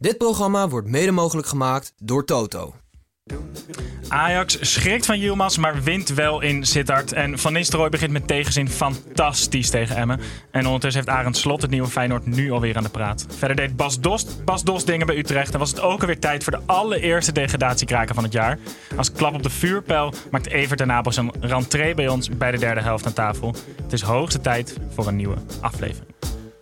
Dit programma wordt mede mogelijk gemaakt door Toto. Ajax schrikt van Yilmaz, maar wint wel in Sittard. En Van Nistelrooy begint met tegenzin fantastisch tegen Emmen. En ondertussen heeft Arend Slot het nieuwe Feyenoord nu alweer aan de praat. Verder deed Bas Dost, Bas Dost dingen bij Utrecht. En was het ook alweer tijd voor de allereerste degradatiekraken van het jaar. Als klap op de vuurpijl maakt Evert en Abel zijn rentree bij ons bij de derde helft aan tafel. Het is hoogste tijd voor een nieuwe aflevering.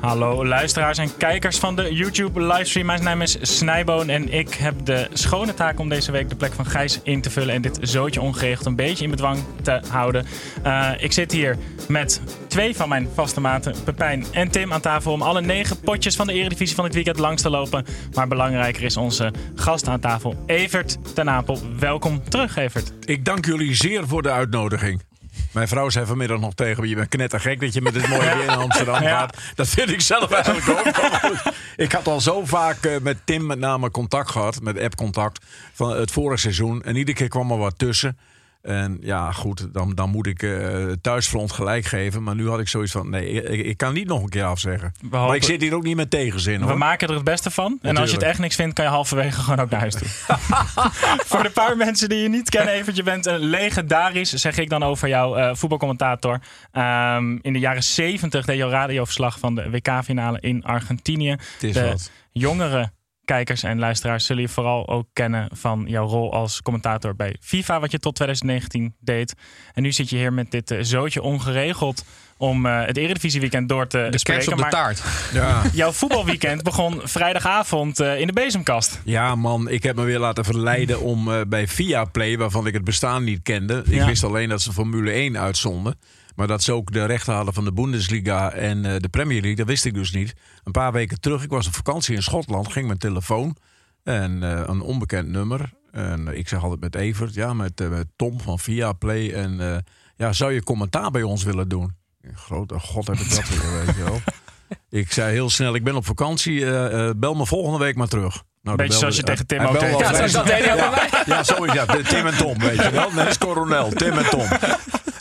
Hallo luisteraars en kijkers van de YouTube livestream. Mijn naam is Snijboon en ik heb de schone taak om deze week de plek van Gijs in te vullen en dit zootje ongeregeld een beetje in bedwang te houden. Eh, ik zit hier met twee van mijn vaste maten, Pepijn en Tim, aan tafel om alle negen potjes van de Eredivisie van dit weekend langs te lopen. Maar belangrijker is onze gast aan tafel, Evert ten Apel. Welkom terug, Evert. Ik dank jullie zeer voor de uitnodiging. Mijn vrouw zei vanmiddag nog tegen me: Je bent knettergek dat je met dit mooie weer in Amsterdam gaat. Dat vind ik zelf eigenlijk ook. Ik had al zo vaak eh, met Tim met name contact gehad, met app-contact, van het vorige seizoen. En iedere keer kwam er wat tussen. En ja, goed, dan, dan moet ik het thuisfront gelijk geven. Maar nu had ik zoiets van: nee, ik, ik kan niet nog een keer afzeggen. Maar ik zit hier ook niet met tegenzin We maken er het beste van. En als je het echt niks vindt, kan je halverwege gewoon ook naar huis toe. Voor de paar mensen die je niet kennen, Evert, je bent een legendarisch, zeg ik dan over jou, eh, voetbalcommentator. Ehm, in de jaren 70 deed je radioverslag van de WK-finale in Argentinië. Het is de wat. jongere kijkers en luisteraars zullen je vooral ook kennen van jouw rol als commentator bij FIFA, wat je tot 2019 deed. En nu zit je hier met dit eh, zootje ongeregeld om eh, het Eredivisie-weekend door te De spreken. kers op de maar- taart. Ja. Jouw voetbalweekend begon vrijdagavond eh, in de bezemkast. Ja, man, ik heb me weer laten verleiden om eh, bij Viaplay, waarvan ik het bestaan niet kende. Ik Ja. wist alleen dat ze Formule 1 uitzonden. Maar dat ze ook de rechten hadden van de Bundesliga en eh, de Premier League, dat wist ik dus niet. Een paar weken terug, ik was op vakantie in Schotland, ging mijn telefoon en eh, een onbekend nummer. En ik zeg altijd met Evert, ja, met, eh, met Tom van Viaplay. En eh, ja, zou je commentaar bij ons willen doen? Grote god heb ik dat weer, weet je wel. Ik zei heel snel, ik ben op vakantie, eh, eh, bel me volgende week maar terug. Nou, Beetje zoals je tegen Tim ook Ja, zo-. Ja, zo is dat. Tim en Tom, weet je wel. Nee, is coronel. Tim en Tom.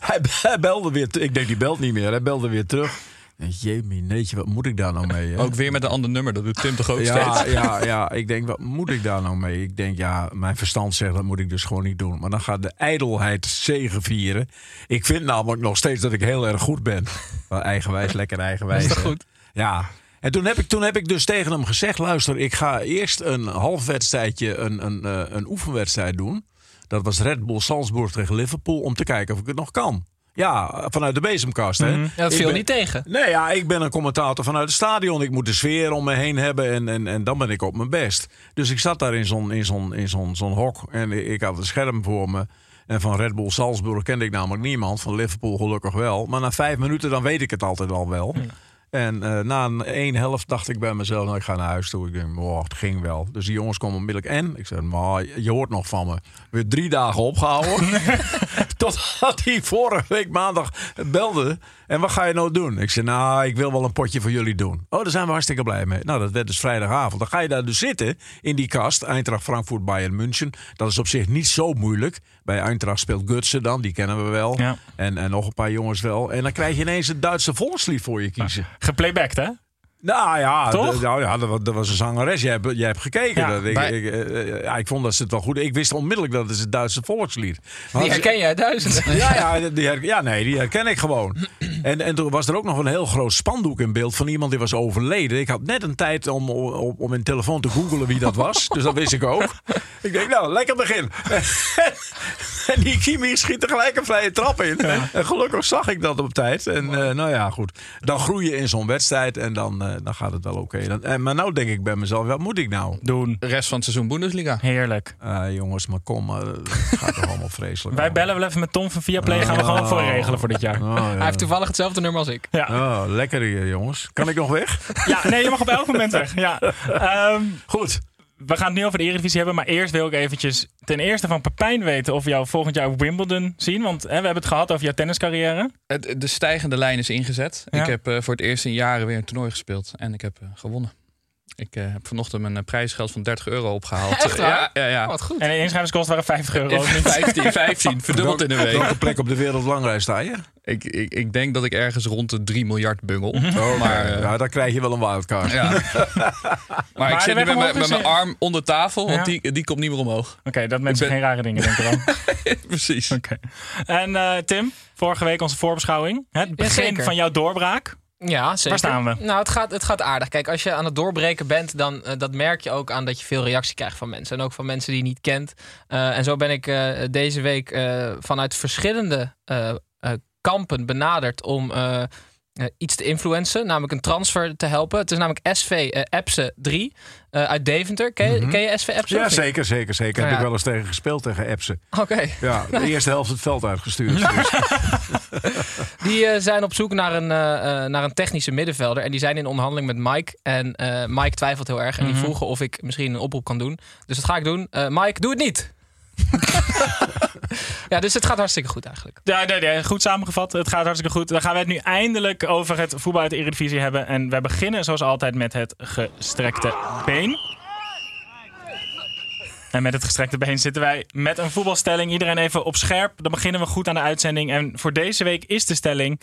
Hij, hij belde weer. Ik denk, die belt niet meer. Hij belde weer terug. En Jemie, neetje, wat moet ik daar nou mee? hè? Ook weer met een ander nummer, dat doet Tim toch ook Ja, steeds? ja, ja, ik denk, wat moet ik daar nou mee? Ik denk, ja, mijn verstand zegt, dat moet ik dus gewoon niet doen. Maar dan gaat de ijdelheid zegevieren. Ik vind namelijk nog steeds dat ik heel erg goed ben. Wel eigenwijs, lekker eigenwijs. Dat is toch hè? goed? Ja. En toen heb, ik, toen heb ik dus tegen hem gezegd: luister, ik ga eerst een half wedstrijdje, een, een, eh, een oefenwedstrijd doen. Dat was Red Bull Salzburg tegen Liverpool, om te kijken of ik het nog kan. Ja, vanuit de bezemkast. Hè? Ja, dat viel ben- niet tegen. Nee, ja, ik ben een commentator vanuit het stadion. Ik moet de sfeer om me heen hebben en, en, en dan ben ik op mijn best. Dus ik zat daar in zo'n in zo'n in zo'n zo'n hok en ik ik had een scherm voor me. En van Red Bull Salzburg kende ik namelijk niemand. Van Liverpool gelukkig wel. Maar na vijf minuten dan weet ik het altijd al wel. En eh, na een één helft dacht ik bij mezelf, nou, ik ga naar huis toe. Ik denk, wow, het ging wel. Dus die jongens komen onmiddellijk. En ik zei, maar je hoort nog van me. Weer drie dagen opgehouden. Totdat hij vorige week maandag belde. En wat ga je nou doen? Ik zei, nou, ik wil wel een potje voor jullie doen. Oh, daar zijn we hartstikke blij mee. Nou, dat werd dus vrijdagavond. Dan ga je daar dus zitten in die kast. Eintracht Frankfurt, Bayern München. Dat is op zich niet zo moeilijk. Bij Eintracht speelt Gutsen dan, die kennen we wel. Ja. En, en nog een paar jongens wel. En dan krijg je ineens het Duitse volkslied voor je kiezen. Geplaybacked, hè? Nou ja, Toch? d- nou ja dat, dat was een zangeres. Jij hebt, jij hebt gekeken. Ja, dat, ik, bij- ik, eh, ja, ik vond dat ze het wel goed. Ik wist onmiddellijk dat het het Duitse volkslied. Maar Die herken jij duizenden. Ja, ja, die her- ja, nee, die herken ik gewoon. En, en toen was er ook nog een heel groot spandoek in beeld van iemand die was overleden. Ik had net een tijd om, om, om in telefoon te googelen wie dat was. Dus dat wist ik ook. Ik denk, nou, lekker begin. en die Kimi schiet tegelijk een vrije trap in. En gelukkig zag ik dat op tijd. En eh, nou ja, goed. Dan groei je in zo'n wedstrijd en dan, eh, dan gaat het wel oké. Dan- en Maar nou denk ik bij mezelf, wat moet ik nou? Doen. De rest van het seizoen Bundesliga. Heerlijk. Ah, jongens, maar kom, maar, het gaat toch allemaal vreselijk. Wij bellen wel even met Tom van Viaplay. Gaan we gewoon voor regelen voor dit jaar. Oh, ja. Hij heeft toevallig hetzelfde nummer als ik. Ja. Oh, lekker hier, jongens. Kan ik nog weg? ja, nee, je mag op elk moment weg. Ja. Ehm, Goed. We gaan het nu over de Eredivisie hebben. Maar eerst wil ik eventjes ten eerste van Pepijn weten of we jou volgend jaar op Wimbledon zien. Want hè, we hebben het gehad over jouw tenniscarrière. De stijgende lijn is ingezet. Ja. Ik heb eh, voor het eerst in jaren weer een toernooi gespeeld. En ik heb eh, gewonnen. Ik eh, heb vanochtend mijn eh, prijsgeld van 30 euro opgehaald. Echt waar? Ja, ja, ja. Oh, Wat goed. En de inschrijvingskosten waren 50 euro. of niet? 15, 15. Verdubbeld in een week. Welke plek op de wereldbelangrijk sta je? Ik, ik, ik denk dat ik ergens rond de 3 miljard bungel. Oh, Maar, eh, ja, dan krijg je wel een wildcard. ja. maar ik zit nu met, mijn- is, met mijn eh, arm onder tafel, want Ja. die, die komt niet meer omhoog. Oké, dat mensen ben- geen rare dingen denken dan. Precies. Oké. En eh, Tim, vorige week onze voorbeschouwing. Het begin van jouw doorbraak. Ja, zeker. staan we? Nou, het gaat, het gaat aardig. Kijk, als je aan het doorbreken bent, dan eh, dat merk je ook aan dat je veel reactie krijgt van mensen. En ook van mensen die je niet kent. Eh, en zo ben ik eh, deze week vanuit verschillende kampen benaderd om iets te influencen. Namelijk een transfer te helpen. Het is namelijk SV eh, Epse 3 eh, uit Deventer. Ken je, ken je SV Epse? Ja, zeker, zeker, zeker. Nou Heb ik wel eens tegen gespeeld, tegen Epsen. Oké. Ja, de eerste helft het veld uitgestuurd. Dus. Die eh, zijn op zoek naar een, eh, eh, naar een technische middenvelder. En die zijn in onderhandeling met Mike. En eh, Mike twijfelt heel erg. En die vroegen of ik misschien een oproep kan doen. Dus dat ga ik doen. Eh, Mike, doe het niet! ja, dus het gaat hartstikke goed eigenlijk. Ja, nee, nee, goed samengevat. Het gaat hartstikke goed. Dan gaan we het nu eindelijk over het voetbal uit de Eredivisie hebben. En we beginnen zoals altijd met het gestrekte been. En met het gestrekte been zitten wij met een voetbalstelling. Iedereen even op scherp. Dan beginnen we goed aan de uitzending. En voor deze week is de stelling...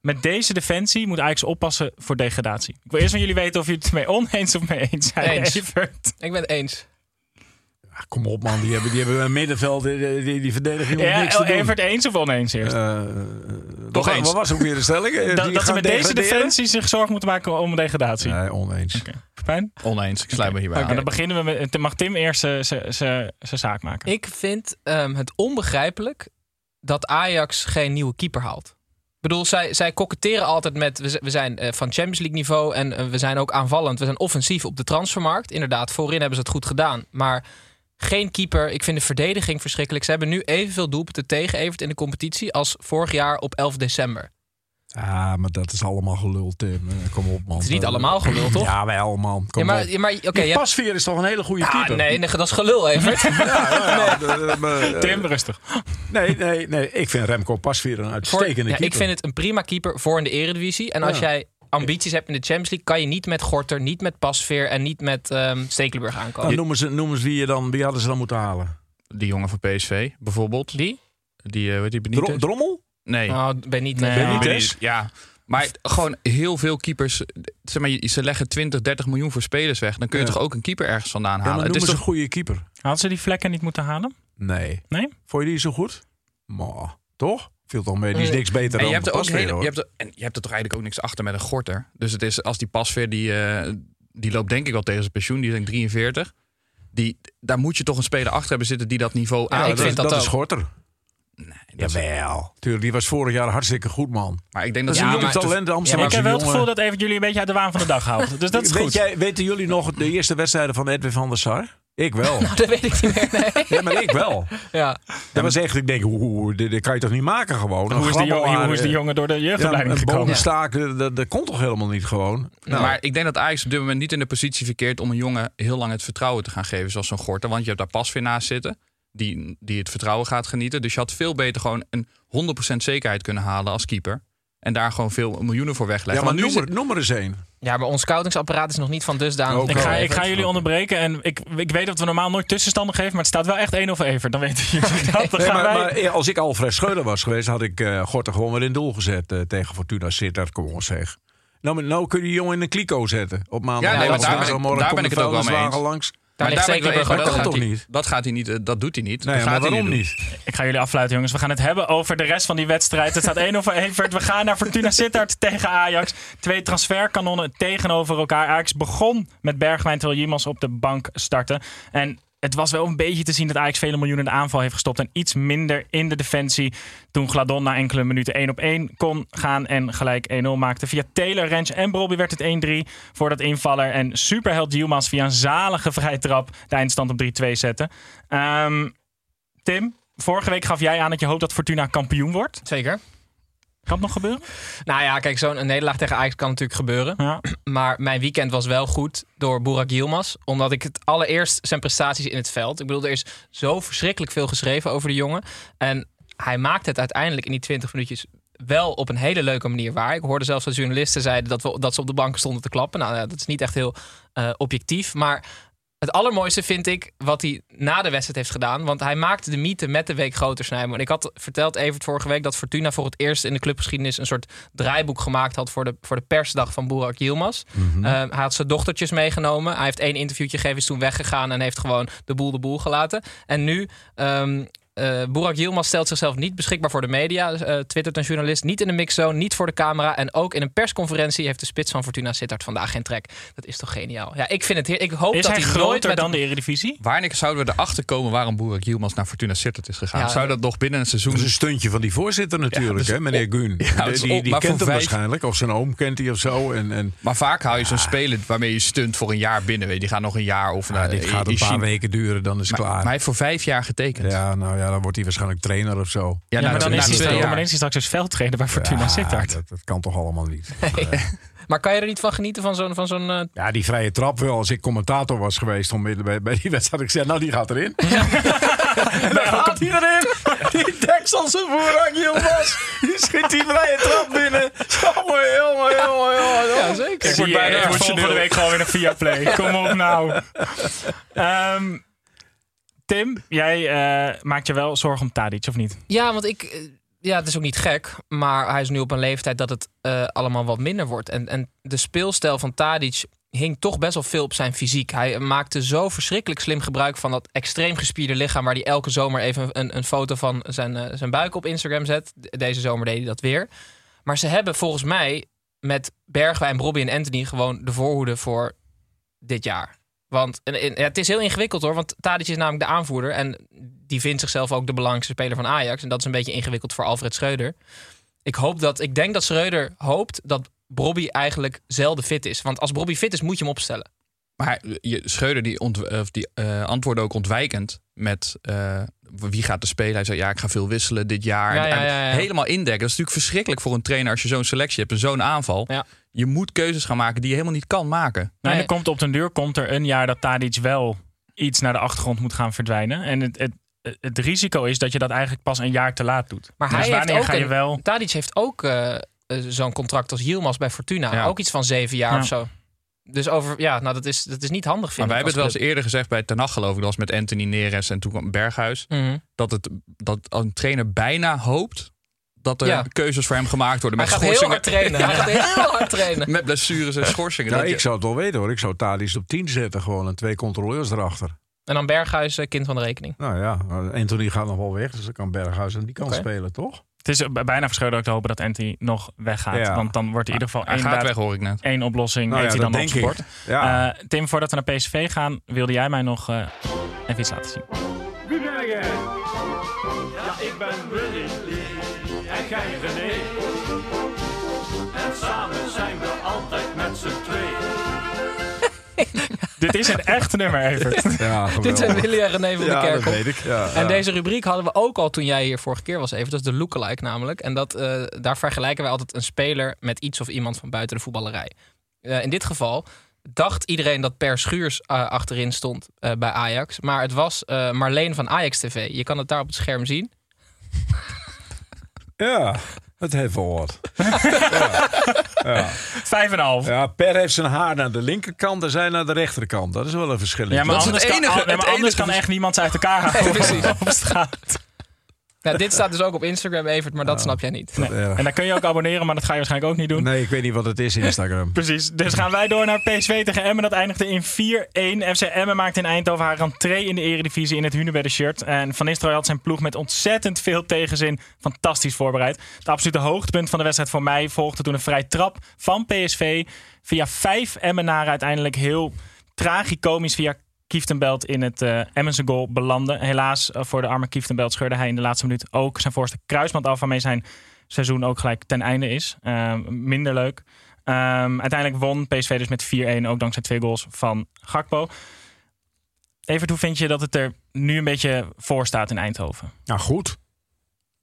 Met deze defensie moet Ajax oppassen voor degradatie. Ik wil eerst van jullie weten of jullie het mee oneens of mee eens zijn. Eens. Evert. Ik ben het eens. Ah, Kom op man, die hebben, die hebben een middenveld, die, die, die verdediging Ja, niks te doen. Evert eens of oneens eerst? Eh, Toch wat, eens. Wat was ook weer de stelling? Dat dat ze met deze defensie zich zorgen moeten maken om degradatie. Nee, oneens. Fijn? Oneens. Ik sluit me hierbij aan. dan beginnen we met. Mag Tim eerst zijn zaak maken? Ik vind ehm, het onbegrijpelijk dat Ajax geen nieuwe keeper haalt. Ik bedoel, zij, zij koketteren altijd met... We, zijn eh, van Champions League niveau en we zijn ook aanvallend. We zijn offensief op de transfermarkt. Inderdaad, voorin hebben ze het goed gedaan. Maar geen keeper. Ik vind de verdediging verschrikkelijk. Ze hebben nu evenveel doelpunten tegen Evert in de competitie... als vorig jaar op 11 december. Ah, maar dat is allemaal gelul, Tim. Eh, Kom op, man. Het is niet allemaal gelul, toch? Ja, wij allemaal. Kom Ja, maar, op. ja, maar je hebt- Pasveer is toch een hele goede Ah, keeper? nee, nee, dat is gelul, Evert. Ja, ja, ja. Maar, eh, Tim, rustig. Nee, nee, nee. Ik vind Remco Pasveer een Voor- uitstekende ja, keeper. ik vind het een prima keeper voor in de Eredivisie. En als Ja. jij ambities hebt in de Champions League, kan je niet met Gorter, niet met Pasveer en niet met ehm Stekelenburg Dan aankomen. noemen ze, noemen ze wie, je dan, wie hadden ze dan moeten halen? Die jongen van PSV, bijvoorbeeld. Die? Die, eh weet die Benitez? Dro- Drommel? nee. Oh, ben niet. Nee. eh, Benitez? Benitez, Ja. Maar gewoon heel veel keepers. Zeg maar, ze leggen 20, 30 miljoen voor spelers weg. Dan kun je Ja. toch ook een keeper ergens vandaan Ja, halen. maar het is noemen ze toch een goede keeper? Hadden ze die vlekken niet moeten halen? Nee. Nee? Vond je die zo goed? Maar, toch? Viel toch mee. Die is Nee. niks beter En dan je hebt, er ook hele, je, hebt er, en je hebt er toch eigenlijk ook niks achter met een gorter. Dus het is als die pasveer, die, eh, die loopt denk ik wel tegen zijn pensioen. Die is denk ik 43. Die, daar moet je toch een speler achter hebben zitten die dat niveau Ja, aan. ik vind dat dat ook. is Gorter. dat is- Jawel. Tuurlijk, die was vorig jaar hartstikke goed, man. Maar ik denk Dat dat is Ja, een jong maar- talent, de ik heb wel het gevoel dat even jullie een beetje uit de waan van de dag haalt. Dus dat is Weet goed. Jij, weten jullie nog de eerste wedstrijden van Edwin van der Sar? Ik wel. Dat weet ik niet meer. Nee. Ja, maar ik wel. Ja. Dat was echt, ik denk, oeh, dit, dit kan je toch niet maken gewoon? Hoe is, die jongen, hoe is die eh, jongen door de Ja, jeugdopleiding een gekomen? bonenstaak, dat, dat, dat komt toch helemaal niet gewoon? Nou, Maar ik denk dat Ajax op dit moment niet in de positie verkeert om een jongen heel lang het vertrouwen te gaan geven, zoals zo'n Gorter. Want je hebt daar pasveer naast zitten, die, die het vertrouwen gaat genieten. Dus je had veel beter gewoon een 100% zekerheid kunnen halen als keeper. En daar gewoon veel miljoenen voor ja, wegleggen. maar Want nu noem, er, noem er eens één. ja, maar ons scoutingsapparaat is nog niet van dusdanig. Ik ga, ik ga jullie onderbreken en ik, ik weet dat we normaal nooit tussenstanden geven, maar het staat wel echt 1 of Evert. Dan weten jullie dat. Dan Nee, gaan maar, wij... maar als ik Alfred Schreuder was geweest, had ik eh Gorter gewoon weer in doel gezet eh, tegen Fortuna Sittard. Kom ons zeg. Nou, maar nou kun je die jongen in een kliko zetten. Op maandag. Ja, nee, maar daar ben ik- daar ben ik het ook wel mee eens. langs. Daar Maar ligt daar zeker dat gaat hij- niet? Dat gaat hij niet. eh, Dat doet hij niet. Nee, dat gaat hij waarom niet? Ik ga jullie afsluiten, jongens. We gaan het hebben over de rest van die wedstrijd. Het staat 1 over Evert. We gaan naar Fortuna Sittard tegen Ajax. Twee transferkanonnen tegenover elkaar. Ajax begon met Bergwijn terwijl Jimans op de bank startte. En het was wel een beetje te zien dat Ajax vele miljoenen in de aanval heeft gestopt. En iets minder in de defensie. Toen Gladon na enkele minuten 1 op 1 kon gaan en gelijk 1-0 maakte. Via Taylor, Rens en Brobby werd het 1-3 voor dat invaller. En superheld Yilmaz via een zalige vrije trap de eindstand op 3-2 zette. Ehm, Tim, vorige week gaf jij aan dat je hoopt dat Fortuna kampioen wordt. Zeker. Kan het nog gebeuren? Nou ja, kijk, zo'n nederlaag tegen Ajax kan natuurlijk gebeuren. Ja. Maar mijn weekend was wel goed door Burak Yilmaz. Omdat ik het allereerst zijn prestaties in het veld. Ik bedoel, er is zo verschrikkelijk veel geschreven over de jongen. En hij maakt het uiteindelijk in die 20 minuutjes wel op een hele leuke manier waar. Ik hoorde zelfs dat journalisten zeiden dat, we, dat ze op de banken stonden te klappen. Nou, ja, dat is niet echt heel eh, objectief. Maar het allermooiste vind ik wat hij na de wedstrijd heeft gedaan. Want hij maakte de mythe met de week groter, Snijboom. En ik had verteld, Evert, vorige week... dat Fortuna voor het eerst in de clubgeschiedenis... een soort draaiboek gemaakt had voor de, voor de persdag van Burak Yilmaz. Eh, hij had zijn dochtertjes meegenomen. Hij heeft één interviewtje gegeven, is toen weggegaan... en heeft gewoon de boel de boel gelaten. En nu... ehm eh Burak Yilmaz stelt zichzelf niet beschikbaar voor de media. eh twittert een journalist niet in de mixzone, niet voor de camera. En ook in een persconferentie heeft de spits van Fortuna Sittard vandaag geen trek. Dat is toch geniaal. Ja, ik vind het heer- Ik hoop Is dat hij groter met dan de Eredivisie? Wanneer zouden we erachter komen waarom Boerak Yilmaz naar Fortuna Sittard is gegaan? Ja, Zou dat nog binnen een seizoen... Dat is een stuntje van die voorzitter natuurlijk, dus hè, meneer. Ja, is die op- die maar kent hem vijf- waarschijnlijk. Of zijn oom kent hij of zo. En, en, Maar vaak hou je zo'n speler waarmee je stunt voor een jaar binnen. Weet je. Die gaat nog een jaar of... nou, dit gaat een paar China. weken duren, dan is het Maar, maar klaar. hij heeft voor vijf jaar getekend. ja, nou ja, dan wordt hij waarschijnlijk trainer of zo. Ja, nou, maar dan is hij, maar is hij straks dus veldtrainer bij Fortuna Ja, Sittard. dat, dat kan toch allemaal niet. Maar kan je er niet van genieten van zo'n... Van zo'n eh, Ja, die vrije trap wel. Als ik commentator was geweest onmiddellijk bij, bij die wedstrijd, had ik gezegd, nou die gaat erin. en dan gaat hij erin. Die deksel zijn voorrang, Yilmaz. Die schiet die vrije trap binnen. Jongen, jongen, jongen, jongen. Ja, zeker. Ik word bijna emotioneel. volgende week gewoon weer een Viaplay. Kom op nou. Ehm, Tim, jij eh, maakt je wel zorgen om Tadic, of niet? Ja, want ik. eh, Ja, het is ook niet gek. Maar hij is nu op een leeftijd dat het eh, allemaal wat minder wordt. En, en de speelstijl van Tadic hing toch best wel veel op zijn fysiek. Hij maakte zo verschrikkelijk slim gebruik van dat extreem gespierde lichaam... waar hij elke zomer even een, een foto van zijn, zijn buik op Instagram zet. De- Deze zomer deed hij dat weer. Maar ze hebben volgens mij met Bergwijn, Robbie en Anthony... gewoon de voorhoede voor dit jaar. Want en, en, ja, het is heel ingewikkeld hoor. Want Tadic is namelijk de aanvoerder. En die vindt zichzelf ook de belangrijkste speler van Ajax. En dat is een beetje ingewikkeld voor Alfred Schreuder. Ik, hoop dat, ik denk dat Schreuder hoopt dat Bobby eigenlijk zelden fit is. Want als Bobby fit is, moet je hem opstellen. Maar je, Schreuder die, ont, die eh, antwoordde ook ontwijkend met eh, wie gaat er spelen. Hij zei ja, ik ga veel wisselen dit jaar. Ja, ja. Helemaal indekken. Dat is natuurlijk verschrikkelijk voor een trainer als je zo'n selectie hebt en zo'n aanval. Ja. Je moet keuzes gaan maken die je helemaal niet kan maken. Nou, en Nee. er komt op den duur komt er een jaar dat Tadic wel iets naar de achtergrond moet gaan verdwijnen. En het, het, het risico is dat je dat eigenlijk pas een jaar te laat doet. Maar dus hij heeft wanneer ook ga je een- wel... Tadic heeft ook eh, eh, zo'n contract als Yilmaz bij Fortuna. Ja. Ook iets van zeven jaar Ja. of zo. Dus over, ja, nou, dat is, dat is niet handig, Maar vind wij ik. hebben het wel als eens eerder gezegd bij Ten Hag, geloof ik. Dat was met Anthony Neres en toen kwam Berghuis. Mhm. Dat, het, dat een trainer bijna hoopt dat er Ja. keuzes voor hem gemaakt worden. Hij Met gaat heel schorsingen. hard trainen. Hij gaat heel hard trainen. Met blessures en schorsingen. Je- ik zou het wel weten hoor. Ik zou Thalys op 10 zetten gewoon en twee controleurs erachter. En dan Berghuis, eh, kind van de rekening. Nou ja, Anthony gaat nog wel weg, dus dan kan Berghuis aan die kant spelen, toch? Het is bijna verscholen ook te hopen dat Anthony nog weggaat. Ja. Want dan wordt in ieder geval Hij één, gaat weg, hoor ik net. één oplossing. Nou ja, heeft hij dan op sport. ik. Ja. Eh, Tim, voordat we naar PSV gaan, wilde jij mij nog eh, even iets laten zien. Wie ben jij? Ja, ik ben Willy. En jij René. En samen zijn we altijd met z'n tweeën. Dit is een echt nummer, Evert. ja, Dit zijn. Willy en René van Ja, de dat Kerkhof. weet ik. Ja, En ja. deze rubriek hadden we ook al toen jij hier vorige keer was even. Dat is de lookalike namelijk. En dat, eh, daar vergelijken wij altijd een speler met iets of iemand van buiten de voetballerij. Eh, in dit geval dacht iedereen dat Per Schuurs eh, achterin stond eh, bij Ajax. Maar het was eh, Marleen van Ajax TV. Je kan het daar op het scherm zien. Ja, het heeft wel wat. ja. Ja. Vijf en een half. ja, Per heeft zijn haar naar de linkerkant en zij naar de rechterkant. Dat is wel een verschil. Ja, maar Dat is anders, kan, enige- nee, maar het anders enige kan echt niemand ze uit elkaar houden precies. op straat. Nou, dit staat dus ook op Instagram, Evert, maar dat snap jij niet. Nee. En daar kun je ook abonneren, maar dat ga je waarschijnlijk ook niet doen. Nee, ik weet niet wat het is, Instagram. Precies. Dus gaan wij door naar PSV tegen Emmen. Dat eindigde in 4-1. FC Emmen maakte in Eindhoven haar rentree in de eredivisie in het Hunebedden shirt. En Van Nistelrooy had zijn ploeg met ontzettend veel tegenzin fantastisch voorbereid. Het absolute hoogtepunt van de wedstrijd voor mij volgde toen een vrij trap van PSV via vijf Emmenaren uiteindelijk heel tragicomisch via Kieftenbelt in het uh, Emmense goal belandde. Helaas uh, voor de arme Kieftenbelt scheurde hij in de laatste minuut ook zijn voorste kruisband af, waarmee zijn seizoen ook gelijk ten einde is. Uh, minder leuk. Um, uiteindelijk won PSV dus met 4-1, ook dankzij twee goals van Gakpo. Evert, hoe vind je dat het er nu een beetje voor staat in Eindhoven? Nou, goed.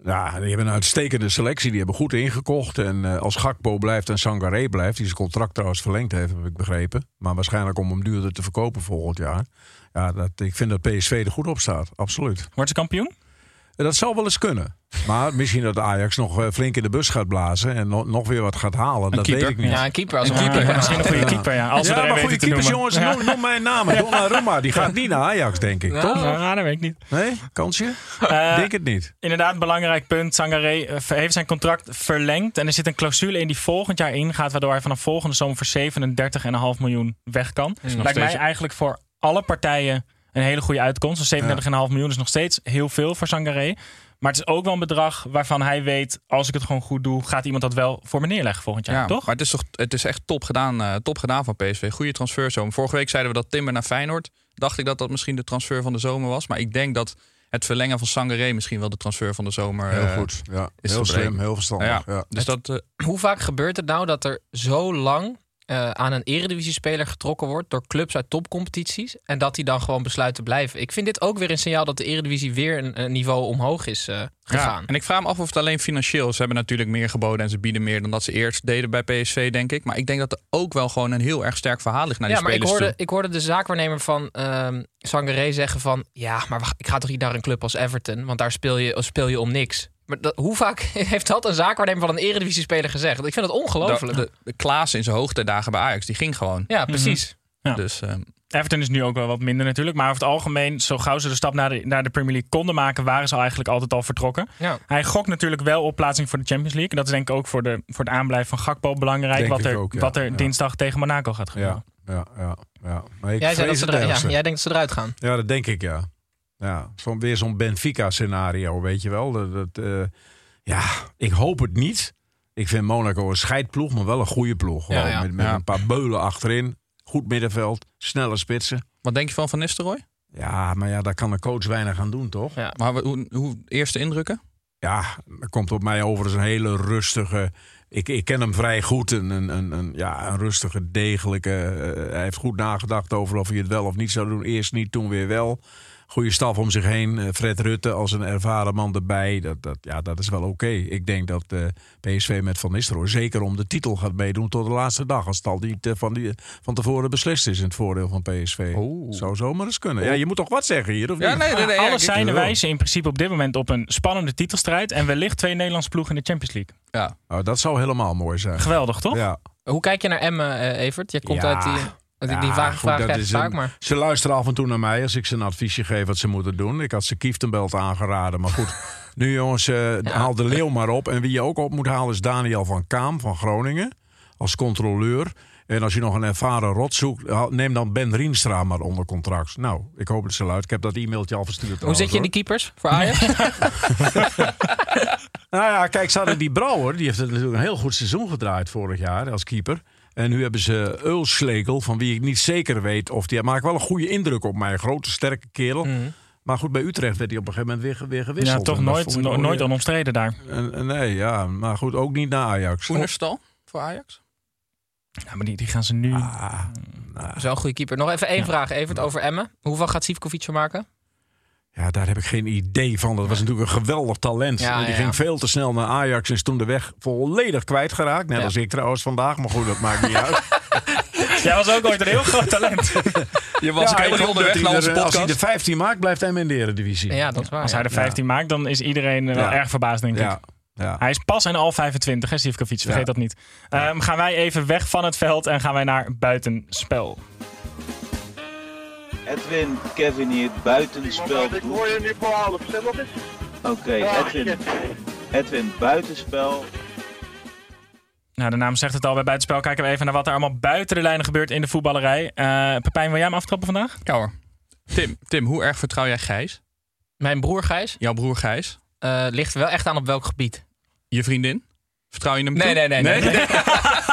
Ja, die hebben een uitstekende selectie. Die hebben goed ingekocht. En uh, als Gakpo blijft en Sangaré blijft, die zijn contract trouwens verlengd heeft, heb ik begrepen. Maar waarschijnlijk om hem duurder te verkopen volgend jaar. Ja, dat, ik vind dat PSV er goed op staat. Absoluut. Wordt ze kampioen? Dat zou wel eens kunnen. Maar misschien dat Ajax nog uh, flink in de bus gaat blazen en no nog weer wat gaat halen. Een dat keeper. weet ik niet. Ja, een keeper. Als een keeper. Ja, misschien een goede keeper, ja. Als ja, we er maar goede keepers, jongens. Ja. Noem, noem mijn naam. Donnarumma. Die gaat niet naar Ajax, denk ik. Ja. Toch? Ja, dat weet ik niet. Nee? Kansje? Eh, denk het niet. Inderdaad, belangrijk punt. Sangaré eh, heeft zijn contract verlengd. En er zit een clausule in die volgend jaar ingaat. Waardoor hij vanaf volgende zomer voor 37,5 miljoen weg kan. Is nog Lijkt mij eigenlijk voor alle partijen een hele goede uitkomst. Dus 37,5 miljoen is nog steeds heel veel voor Sangaré. Maar het is ook wel een bedrag waarvan hij weet... als ik het gewoon goed doe, gaat iemand dat wel voor me neerleggen volgend jaar, Ja, toch? maar het is, toch, het is echt top gedaan, eh, top gedaan van PSV. Goede transferzomer. Vorige week zeiden we dat Timber naar Feyenoord. Dacht ik dat dat misschien de transfer van de zomer was. Maar ik denk dat het verlengen van Sangaré misschien wel de transfer van de zomer Heel eh, goed. Ja, is heel slim, heel verstandig. Ja, Ja. Dus dat, eh, Hoe vaak gebeurt het nou dat er zo lang eh, aan een eredivisie-speler getrokken wordt door clubs uit topcompetities en dat die dan gewoon besluit te blijven? Ik vind dit ook weer een signaal dat de eredivisie weer een, een niveau omhoog is eh, gegaan. Ja, en ik vraag me af of het alleen financieel is. Ze hebben natuurlijk meer geboden en ze bieden meer dan dat ze eerst deden bij PSV, denk ik. Maar ik denk dat er ook wel gewoon een heel erg sterk verhaal ligt naar Ja, die maar ik spelers hoorde, toe. ik hoorde de zaakwaarnemer van ehm Sangaré zeggen van... ja, maar wacht, ik ga toch niet naar een club als Everton... want daar speel je, speel je om niks. Maar dat, hoe vaak heeft dat een zaakwaarnemer van een eredivisie-speler gezegd? Ik vind het ongelooflijk. De, de, de Klaas in zijn hoogtijdagen bij Ajax, die ging gewoon. ja, precies. Ja. Dus ehm, Everton is nu ook wel wat minder natuurlijk. Maar over het algemeen, zo gauw ze de stap naar de, naar de Premier League konden maken... waren ze eigenlijk altijd al vertrokken. Ja. Hij gokt natuurlijk wel op plaatsing voor de Champions League. En dat is denk ik ook voor, de, voor het aanblijven van Gakpo belangrijk. Denk wat er, ook, ja. wat er Ja. dinsdag tegen Monaco gaat gebeuren. Ja, ja, ja, ja. Maar ik Jij, zei dat ze er- jij denkt dat ze eruit gaan. Ja, dat denk ik, ja. Ja weer zo'n Benfica-scenario, weet je wel. Dat, dat, eh, ja, ik hoop het niet. Ik vind Monaco een scheidploeg, maar wel een goede ploeg. Ja, Gewoon ja. Met, met Ja. een paar beulen achterin. Goed middenveld, snelle spitsen. wat denk je van Van Nistelrooy? Ja, maar ja, daar kan de coach weinig aan doen, toch? Ja. Maar hoe, hoe eerste indrukken? Ja, dat komt op mij over als een hele rustige. Ik, ik ken hem vrij goed. Een, een, een, een- ja, een rustige, degelijke. eh, hij heeft goed nagedacht over of hij het wel of niet zou doen. Eerst niet, toen weer wel. Goede staf om zich heen. Eh, Fred Rutte als een ervaren man erbij. Dat, dat, ja, dat is wel oké. Ik denk dat eh, PSV met Van Nistelrooy zeker om de titel gaat meedoen tot de laatste dag. Als het al niet eh, van, die, van tevoren beslist is in het voordeel van PSV. Oeh. Zou zomaar eens kunnen. Ja, je moet toch wat zeggen hier, of niet? Ja, nee, nee, nee. ja, Alles zijn wijzen in principe op dit moment op een spannende titelstrijd. En wellicht twee Nederlandse ploegen in de Champions League. Ja. Nou, dat zou helemaal mooi zijn. Geweldig, toch? Ja. Hoe kijk je naar Emmen, eh, Evert? Je komt Ja. uit die... Die, die Ja, vraag, goed, vraag is vaak, een- maar... Ze luisteren af en toe naar mij als ik ze een adviesje geef wat ze moeten doen. Ik had ze Kieftenbelt aangeraden, maar goed. nu jongens, eh, haal de leeuw maar op. En wie je ook op moet halen is Daniel van Kaam van Groningen. Als controleur. En als je nog een ervaren rot zoekt, neem dan Ben Rienstra maar onder contract. Nou, ik hoop dat ze luisteren. Ik heb dat e-mailtje al verstuurd. Hoe zit je in die keepers voor Ajax? Nou ja, kijk, ze hadden die Brouwer. Die heeft natuurlijk een heel goed seizoen gedraaid vorig jaar als keeper. En nu hebben ze Ulslegel, van wie ik niet zeker weet of die... maakt wel een goede indruk op mij. Een grote, sterke kerel. Maar goed, bij Utrecht werd hij op een gegeven moment weer, weer gewisseld. Ja, toch nooit, no- nooit weer- onomstreden daar. En- en nee, ja. Maar goed, ook niet naar Ajax. Oenerstal voor Ajax? Ja, maar die, die gaan ze nu... Ah, nou, Zo'n goede keeper. Nog even één vraag, Evert, over Emmen. Hoeveel gaat Sivkovic maken? Ja, daar heb ik geen idee van. Dat was natuurlijk een geweldig talent. Ja, die ja, ging ja. veel te snel naar Ajax en is toen de weg volledig kwijtgeraakt. Net Ja. als ik trouwens vandaag. Maar goed, dat maakt niet uit. Jij was ook ooit een heel groot talent. Je was Ja, ook onderweg naar onze er- Als hij de 15 maakt, blijft hij in de Eredivisie. Ja, dat is waar. Als hij de 15 maakt, dan is iedereen eh, wel erg verbaasd, denk ik. Ja. Hij is pas en al 25, hè, Sivkovic. Vergeet Ja. dat niet. Ehm, gaan wij even weg van het veld en gaan wij naar buitenspel. Edwin, Kevin hier, buitenspel. Ik hoor je nu voor half. Zeg wat is? Oké, Edwin. Edwin, buitenspel. Nou, de naam zegt het al. Bij buitenspel kijken we even naar wat er allemaal buiten de lijnen gebeurt in de voetballerij. Eh Pepijn, wil jij hem aftrappen vandaag? Ja hoor. Tim, Tim, hoe erg vertrouw jij Gijs? Mijn broer Gijs Jouw broer Gijs? eh, ligt wel echt aan op welk gebied. Je vriendin? Vertrouw je hem Nee, toe? nee, nee, nee, nee.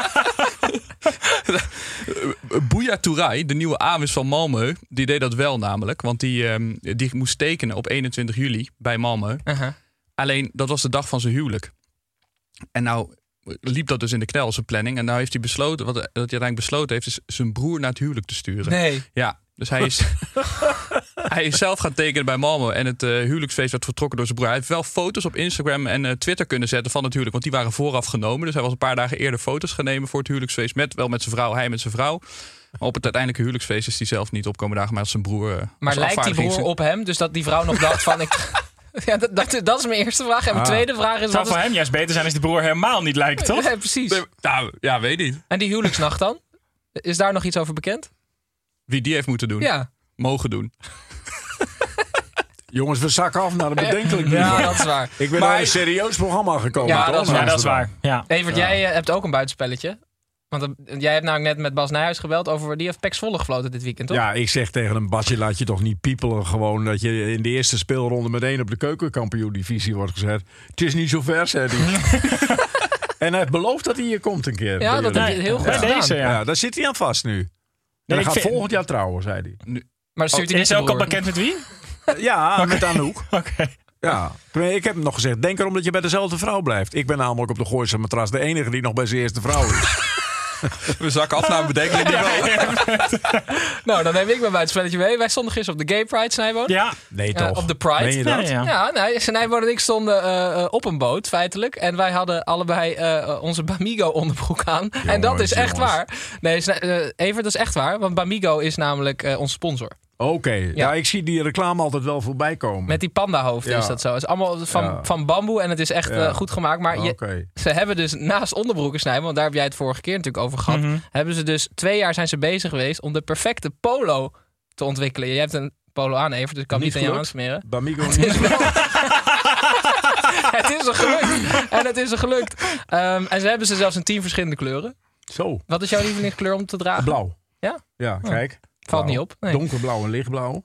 Bouya Touray, de nieuwe Amis van Malmö, die deed dat wel namelijk. Want die, ehm, die moest tekenen op 21 juli bij Malmö. Alleen, dat was de dag van zijn huwelijk. En nou liep dat dus in de knel, zijn planning. En nou heeft hij besloten, wat, wat hij uiteindelijk besloten heeft, is zijn broer naar het huwelijk te sturen. Nee. Ja, dus hij is, hij is zelf gaan tekenen bij Malmö. En het eh, huwelijksfeest werd vertrokken door zijn broer. Hij heeft wel foto's op Instagram en eh, Twitter kunnen zetten van het huwelijk. Want die waren vooraf genomen. Dus hij was een paar dagen eerder foto's gaan nemen voor het huwelijksfeest. Met, wel met zijn vrouw, hij met zijn vrouw. Maar op het uiteindelijke huwelijksfeest is hij zelf niet opkomen dagen. Maar als zijn broer... eh, Maar lijkt die broer op hem? Dus dat die vrouw nog dacht van... Ik, ja, dat, dat, dat is mijn eerste vraag. En mijn Ah. tweede vraag is... Het zou Wat voor is hem juist beter zijn als die broer helemaal niet lijkt, toch? Ja, precies. Nou, ja, weet niet. En die huwelijksnacht dan? Is daar nog iets over bekend? Wie die heeft moeten doen. Ja. Mogen doen. Jongens, we zakken af naar een bedenkelijk Ja, dat is waar. Ik ben Maar- naar een serieus programma gekomen. Ja, dat is in waar. Amsterdam. Ja. Evert, Ja. jij eh, hebt ook een buitenspelletje. Want eh, jij hebt namelijk net met Bas Nijhuis gebeld over... Die heeft Pek Zwolle gefloten dit weekend, toch? Ja, ik zeg tegen een Basje, laat je toch niet piepelen gewoon dat je in de eerste speelronde meteen op de keukenkampioen-divisie wordt gezet. Het is niet zo ver, zei hij. en hij heeft beloofd dat hij hier komt een keer. Ja, bij dat je heel goed ja. gedaan. Deze, ja. Ja, daar zit hij aan vast nu. En ik hij gaat vind- volgend jaar trouwen, zei hij. Maar stuurt hij is niet hij ook al bekend met wie? Ja, met Anouk. Oké. Ja, ik heb hem nog gezegd, denk erom dat je bij dezelfde vrouw blijft. Ik ben namelijk op de Gooise matras de enige die nog bij zijn eerste vrouw is. We zakken af naar een bedenkelijk niveau. Nou, dan neem ik mijn buitenspelletje mee. Wij stonden gisteren op de Gay Pride, Snijboon. Ja. Nee, Eh, toch? op de Pride. Meen je dat? Ja, ja. Ja, nee, Snijboon en ik stonden eh, eh, op een boot, feitelijk. En wij hadden allebei eh, onze Bamigo-onderbroek aan. en dat is echt jongens. waar. Nee, Snij- Evert, dat is echt waar. Want Bamigo is namelijk eh onze sponsor. Oké, ja. ik zie die reclame altijd wel voorbij komen. Met die pandahoofden Ja. is dat zo. Het is allemaal van, Ja. van bamboe en het is echt Ja. eh, goed gemaakt. Maar je, ze hebben dus naast onderbroeken snijden, want daar heb jij het vorige keer natuurlijk over gehad. Mhm. Hebben ze dus twee jaar zijn ze bezig geweest om de perfecte polo te ontwikkelen. Je hebt een polo aan, Evert, dus ik kan Niet niet, aan jou aansmeren. Bamigo Het niet. is wel. het is er gelukt. En het is er gelukt. Ehm, en ze hebben ze zelfs in tien verschillende kleuren. Zo, Wat is jouw lievelingskleur om te dragen? blauw. Ja? Ja, kijk. Valt niet op. Nee. Donkerblauw en lichtblauw.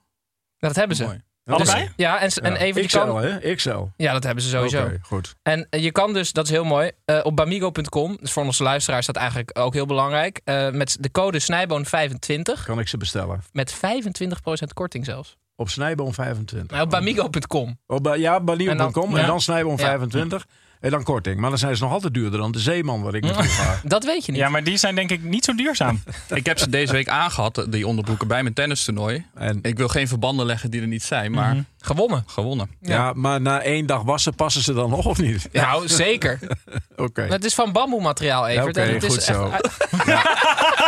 Dat hebben ze. Mooi. Allebei? Ja, en, en Ja. even XL, kan. hè? XL. Ja, dat hebben ze sowieso. Oké, goed. En eh, je kan dus, dat is heel mooi, eh, op bamigo.com, dus voor onze luisteraars is dat eigenlijk ook heel belangrijk, eh, met de code Snijboon25, Kan ik ze bestellen. met 25% korting zelfs. Op Snijboom 25. Maar op bamigo.com. Op, ja, En banier.com en, dan- ja. dan Snijboom Ja. 25. En dan korting. Maar dan zijn ze nog altijd duurder dan de Zeeman waar ik naartoe ga. Dat weet je niet. Ja, maar die zijn denk ik niet zo duurzaam. Ik heb ze deze week aangehad, die onderbroeken, bij mijn tennistoernooi. En, Ik wil geen verbanden leggen die er niet zijn, maar Mhm. Gewonnen. gewonnen. ja. maar na één dag wassen passen ze dan nog of niet? Nou, zeker. Oké. Het is van bamboemateriaal, Ja, Evert. oké, en het is goed echt- zo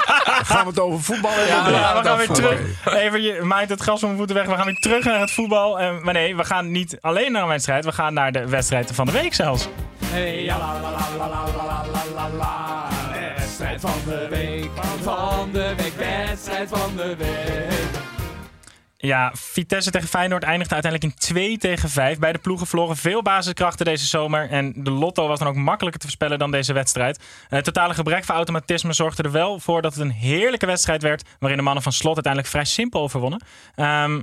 gaan we het over voetbal? Ja, we gaan weer terug. Even, je maakt het gras om mijn voeten weg. We gaan weer terug naar het voetbal. En, maar nee, we gaan niet alleen naar een wedstrijd. We gaan naar de wedstrijd van de week zelfs. Hey, Wedstrijd van de week, van de week, wedstrijd van de week. Ja, Vitesse tegen Feyenoord eindigde uiteindelijk in 2 tegen 5. Beide ploegen verloren veel basiskrachten deze zomer. En de lotto was dan ook makkelijker te voorspellen dan deze wedstrijd. Het totale gebrek van automatisme zorgde er wel voor dat het een heerlijke wedstrijd werd. Waarin de mannen van Slot uiteindelijk vrij simpel overwonnen. Ehm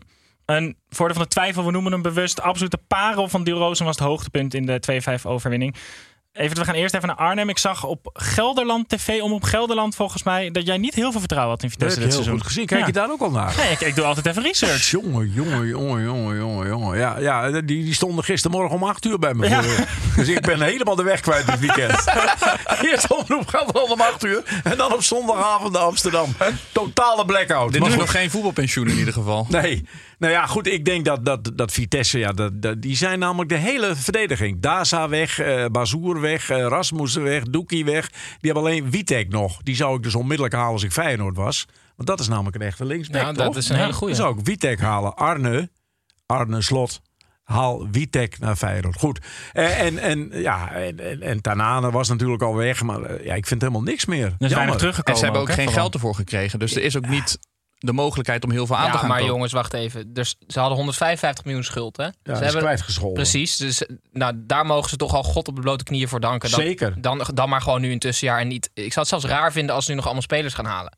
een voordeel van de twijfel, we noemen hem bewust. Absolute parel van Diel Rozen was het hoogtepunt in de 2-5 overwinning. Even, we gaan eerst even naar Arnhem. Ik zag op Gelderland TV, om op Gelderland volgens mij, dat jij niet heel veel vertrouwen had in Dat Vitesse dit heel seizoen. goed gezien. Kijk Ja. je daar ook al naar? Nee, ik, ik doe altijd even research. Jongen, jongen, jongen, jongen, jongen, jongen. Ja, ja die, die stonden gistermorgen om 8 uur bij me. Ja. Voor, dus ik ben helemaal de weg kwijt dit weekend. Eerst omroep al om 8 uur. En dan op zondagavond naar Amsterdam. Totale blackout. Dit Maar is goed. nog geen voetbalpensioen in ieder geval. Nee. Nou ja, goed. Ik denk dat, dat, dat Vitesse, ja, dat, dat, die zijn namelijk de hele verdediging. Daza weg, eh Bazoer weg, eh, Rasmussen weg, Doekie weg. Die hebben alleen Witek nog. Die zou ik dus onmiddellijk halen als ik Feyenoord was. Want dat is namelijk een echte linksback, Ja, dat toch? is een hele goeie. Dan zou ik Witek halen. Arne, Arne Slot. Haal Witek naar Feyenoord. Goed. Eh, En, en, ja, en, en, en Tanane was natuurlijk al weg. Maar ja, ik vind helemaal niks meer. Er is weinig teruggekomen. En ze hebben ook geen geld ervoor gekregen. Dus er is ook niet de mogelijkheid om heel veel aan te Ja, gaan maar kopen. jongens, wacht even. Dus ze hadden 155 miljoen schuld, hè? Ja, ze is kwijtgescholden. Precies. Dus nou, daar mogen ze toch al God op de blote knieën voor danken. Dan, Zeker. Dan, dan maar gewoon nu een tussenjaar. En niet, ik zou het zelfs raar vinden als ze nu nog allemaal spelers gaan halen.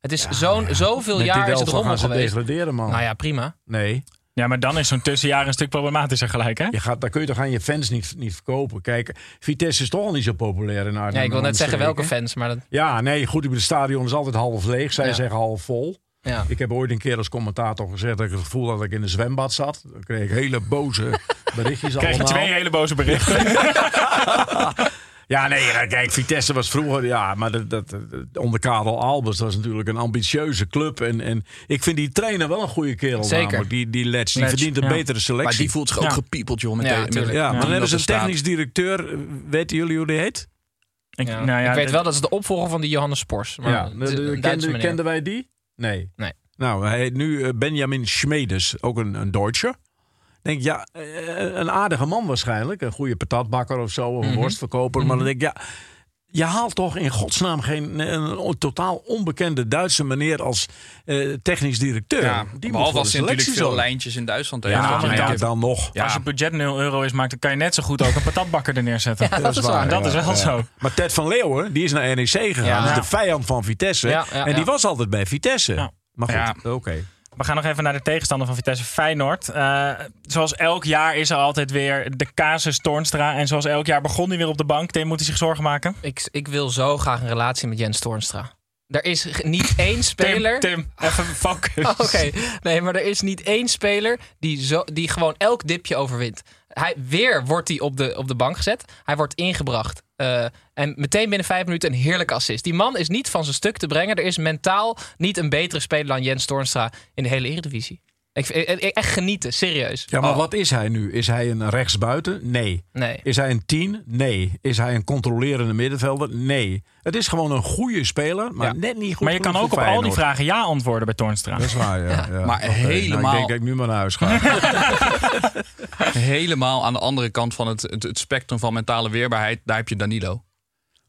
Het is zo'n, zoveel Met jaar is het rommel gaan ze geweest. degraderen, man. Nou ja, prima. Nee. Ja, maar dan is zo'n tussenjaar een stuk problematischer gelijk, hè? Je gaat, dan kun je toch aan je fans niet, niet verkopen. Kijk, Vitesse is toch al niet zo populair in Arnhem. Ja, ik wil net zeggen welke fans, maar dat, Ja, nee, goed. Het stadion is altijd half leeg. Zij Ja. zeggen half vol. ja. Ik heb ooit een keer als commentator gezegd dat ik het gevoel had dat ik in een zwembad zat. Dan kreeg ik hele boze berichtjes Krijg je allemaal. twee hele boze berichten. Ja, nee, nou, kijk, Vitesse was vroeger, ja, maar dat, dat, dat- onder Karel Albers, dat was natuurlijk een ambitieuze club. En, en ik vind die trainer wel een goede kerel Zeker. namelijk, die, die Letch. Die Letch, verdient een ja. betere selectie. Maar die voelt zich ook Ja. gepiepeld, joh. Met Ja, de- met- tuurlijk. ja, maar dan hebben ze een staat. technisch directeur. Weten jullie hoe die heet? Ik, Ja. nou ja, ik weet wel dat is de opvolger van die Johannes Spors. Maar ja, het de- is de- een Duitse kenden, meneer. kenden wij die? Nee. Nee. Nou, hij heet nu eh, Benjamin Schmedes, ook een, een Duitser. Denk ik, ja, eh, een aardige man waarschijnlijk. Een goede patatbakker of zo, of een Mhm. worstverkoper. Maar dan denk ik, ja, je haalt toch in godsnaam geen een, een totaal onbekende Duitse meneer als eh, technisch directeur. Ja, Die moet behalve als hij natuurlijk veel zorgen. lijntjes in Duitsland Ja, heeft. maar andere ja, kant- dan nog. Ja. Als je budget 0 euro is, maakt, dan kan je net zo goed ook een patatbakker er neerzetten. Ja, dat is waar. Dat ja, is wel ja. zo. Maar Ted van Leeuwen, die is naar NEC gegaan. Ja. Dat is de vijand van Vitesse. Ja, ja, en die ja. was altijd bij Vitesse. Ja. Maar goed, Ja. oké. We gaan nog even naar de tegenstander van Vitesse, Feyenoord. Eh, zoals elk jaar is er altijd weer de casus Toornstra. En zoals elk jaar begon hij weer op de bank. Tim moet hij zich zorgen maken. Ik, ik wil zo graag een relatie met Jens Toornstra. Er is niet één speler... Tim, Tim even focus. Oké, nee, maar er is niet één speler die, zo, die gewoon elk dipje overwint. Hij, weer wordt hij op de, op de bank gezet. Hij wordt ingebracht. Eh, en meteen binnen vijf minuten een heerlijke assist. Die man is niet van zijn stuk te brengen. Er is mentaal niet een betere speler dan Jens Toornstra in de hele Eredivisie. Ik, ik- ik- echt genieten, serieus. Ja, maar Oh, wat is hij nu? Is hij een rechtsbuiten? Nee. Nee. Is hij een tien? Nee. Is hij een controlerende middenvelder? Nee. Het is gewoon een goede speler, maar Ja. net niet goed Maar je kan ook op al die vragen ja antwoorden bij Toornstra. Dat is waar, ja. ja. Maar Oké, nou, helemaal- ik denk dat ik nu maar naar huis ga. helemaal aan de andere kant van het, het, het spectrum van mentale weerbaarheid, daar heb je Danilo.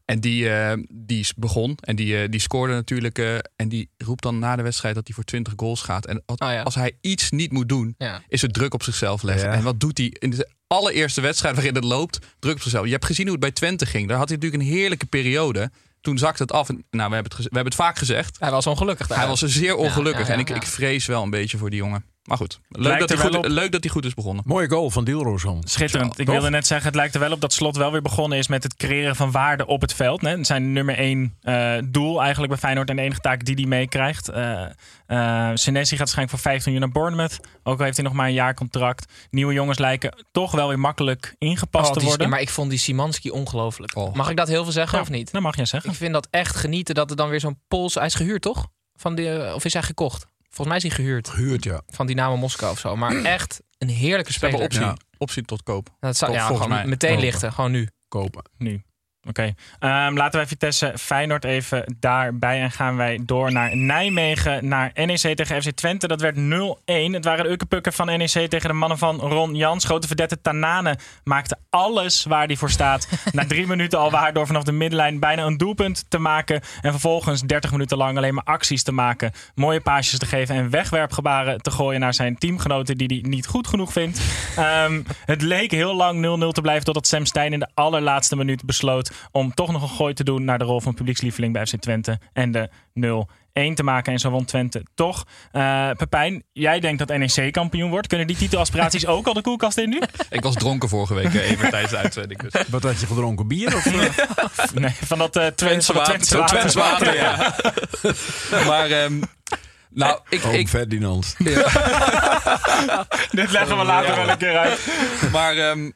En die, eh, die is begon en die, eh, die scoorde natuurlijk. eh, en die roept dan na de wedstrijd dat hij voor 20 goals gaat. En als, Oh ja. als hij iets niet moet doen, Ja. is het druk op zichzelf leggen. Ja. En wat doet hij in de allereerste wedstrijd waarin het loopt? Druk op zichzelf. Je hebt gezien hoe het bij Twente ging. Daar had hij natuurlijk een heerlijke periode. Toen zakte het af. En, nou, we hebben het, we hebben het vaak gezegd. Hij was ongelukkig daar. Hij was zeer ongelukkig. Ja, ja, en ik, ik vrees wel een beetje voor die jongen. Maar goed, leuk, dat hij goed, op. leuk dat hij goed is begonnen. Mooie goal van Dielroosson. Schitterend. Ik Toch? wilde net zeggen, het lijkt er wel op dat Slot wel weer begonnen is met het creëren van waarde op het veld. Hè. Zijn nummer één eh, doel eigenlijk bij Feyenoord en de enige taak die hij meekrijgt. Eh eh, Senesi gaat waarschijnlijk voor 15 miljoen naar Bournemouth. Ook al heeft hij nog maar een jaar contract. Nieuwe jongens lijken toch wel weer makkelijk ingepast Oh, te die- worden. maar ik vond die Simanski ongelooflijk. Oh. Mag ik dat heel veel zeggen Ja, of niet? Dat mag je zeggen. Ik vind dat echt genieten dat er dan weer zo'n Pools... Hij is gehuurd, toch? Van die, eh, of is hij gekocht? Volgens mij is hij gehuurd Gehuurd, ja. van Dynamo Moskou of zo. Maar echt een heerlijke speler. optie, Ja. optie tot koop. Dat zou, ja, volgens gewoon mij. meteen Kopen. lichten. Gewoon nu. Kopen. Nu. Oké. Ehm, laten wij Vitesse Feyenoord even daarbij. En gaan wij door naar Nijmegen. Naar NEC tegen FC Twente. Dat werd 0-1. Het waren de ukkepukken van NEC tegen de mannen van Ron Jans. Grote verdette Tanane maakte alles waar hij voor staat. Na drie minuten al waar door vanaf de middenlijn bijna een doelpunt te maken. En vervolgens 30 minuten lang alleen maar acties te maken. Mooie paasjes te geven en wegwerpgebaren te gooien naar zijn teamgenoten die hij niet goed genoeg vindt. Ehm, het leek heel lang 0-0 te blijven totdat Sam Stein in de allerlaatste minuut besloot om toch nog een gooi te doen naar de rol van publiekslieveling bij FC Twente. En de 0-1 te maken. En zo won Twente toch. Eh Pepijn, jij denkt dat NEC kampioen wordt. Kunnen die titelaspiraties ook al de koelkast in nu? Ik was dronken vorige week eh, even tijdens de uitzending. Dus. Wat had je gedronken? Bier? Of, eh? Nee, van dat uh, Twents Twentse water. Water. water, ja. maar, ehm, nou, ik, Oom ik, Ferdinand. Dit leggen we later Ja. wel een keer uit. maar ehm,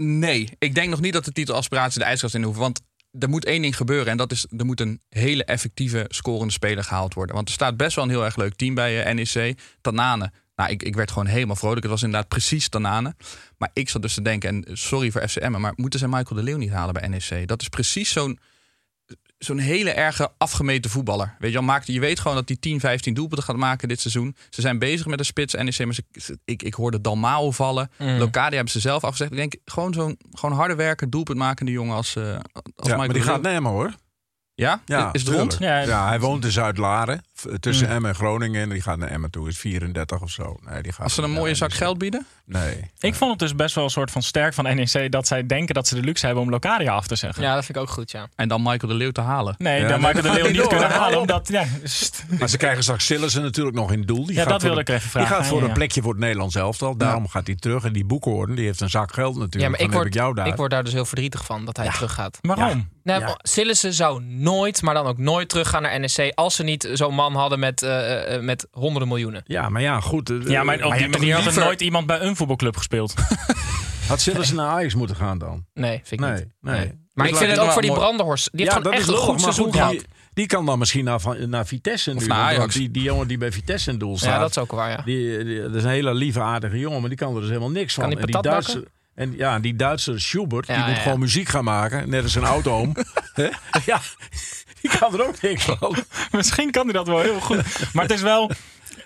nee, ik denk nog niet dat de titelaspiratie de ijskast in hoeven. Want er moet één ding gebeuren. En dat is, er moet een hele effectieve scorende speler gehaald worden. Want er staat best wel een heel erg leuk team bij eh, NEC. Tanane. Nou, ik, ik werd gewoon helemaal vrolijk. Het was inderdaad precies Tanane. Maar ik zat dus te denken, en sorry voor FCM, maar moeten ze Michael de Leeuw niet halen bij NEC? Dat is precies zo'n zo'n hele erge afgemeten voetballer. Weet je, wel, maakt, je weet gewoon dat hij 10, 15 doelpunten gaat maken dit seizoen. Ze zijn bezig met een spits NEC, maar ze, ze- ik, ik hoorde Dalmao vallen. Mm. Locadia hebben ze zelf afgezegd. Ik denk gewoon zo'n gewoon harde werken, doelpunt makende jongen als, eh als Ja, Michael maar die de gaat nemen hoor. Ja? Ja, is het rond? Ja. Ja, hij woont in Zuid-Laren. Tussen Hmm. Emmen en Groningen. En die gaat naar Emmen toe. Is 34 of zo. Nee, die gaat Als ze een mooie zak geld bieden? Nee. Ik vond het dus best wel een soort van sterk van NEC dat zij denken dat ze de luxe hebben om Locadia af te zeggen. Ja, dat vind ik ook goed, ja. En dan Michael de Leeuw te halen. Nee, Ja, dan nee, Michael de Leeuw gaat niet kunnen door, halen. Omdat, ja, Maar ze krijgen straks Sillissen natuurlijk nog in het doel. Die Ja, gaat dat voor wilde een- ik even vragen. Die gaat voor Ja, een ja. plekje voor het Nederlands elftal. Daarom gaat hij terug. En die Boekhoorn, die heeft een zak geld natuurlijk. Ja, maar ik word, ik jou daar. ik word daar dus heel verdrietig van dat hij teruggaat. waarom? Nee, Ja. Sillissen zou nooit, maar dan ook nooit teruggaan naar NEC als ze niet zo'n man hadden met, eh, eh, met honderden miljoenen. Ja, maar ja, goed. eh, Ja, maar op die manier had er nooit iemand bij een voetbalclub gespeeld. Had Sillissen naar Ajax moeten gaan dan? Nee, vind ik Nee, niet. nee. Maar ik vind het ook voor die mooi. Brandenhorst. Die heeft ja, gewoon dat echt is een goed seizoen goed, gehad. die, die kan dan misschien naar, van- naar Vitesse nu. naar Ajax. Die, die jongen die bij Vitesse in doel staat. Ja, dat is ook waar, ja. Die, die- dat is een hele lieve, aardige jongen, maar die kan er dus helemaal niks van. Kan die en die patat Duitse, en ja, die Duitse Schubert, die moet ja. gewoon muziek gaan maken, net als een autoom. Ja, die kan er ook niks van. Misschien kan hij dat wel heel goed. Maar het is wel...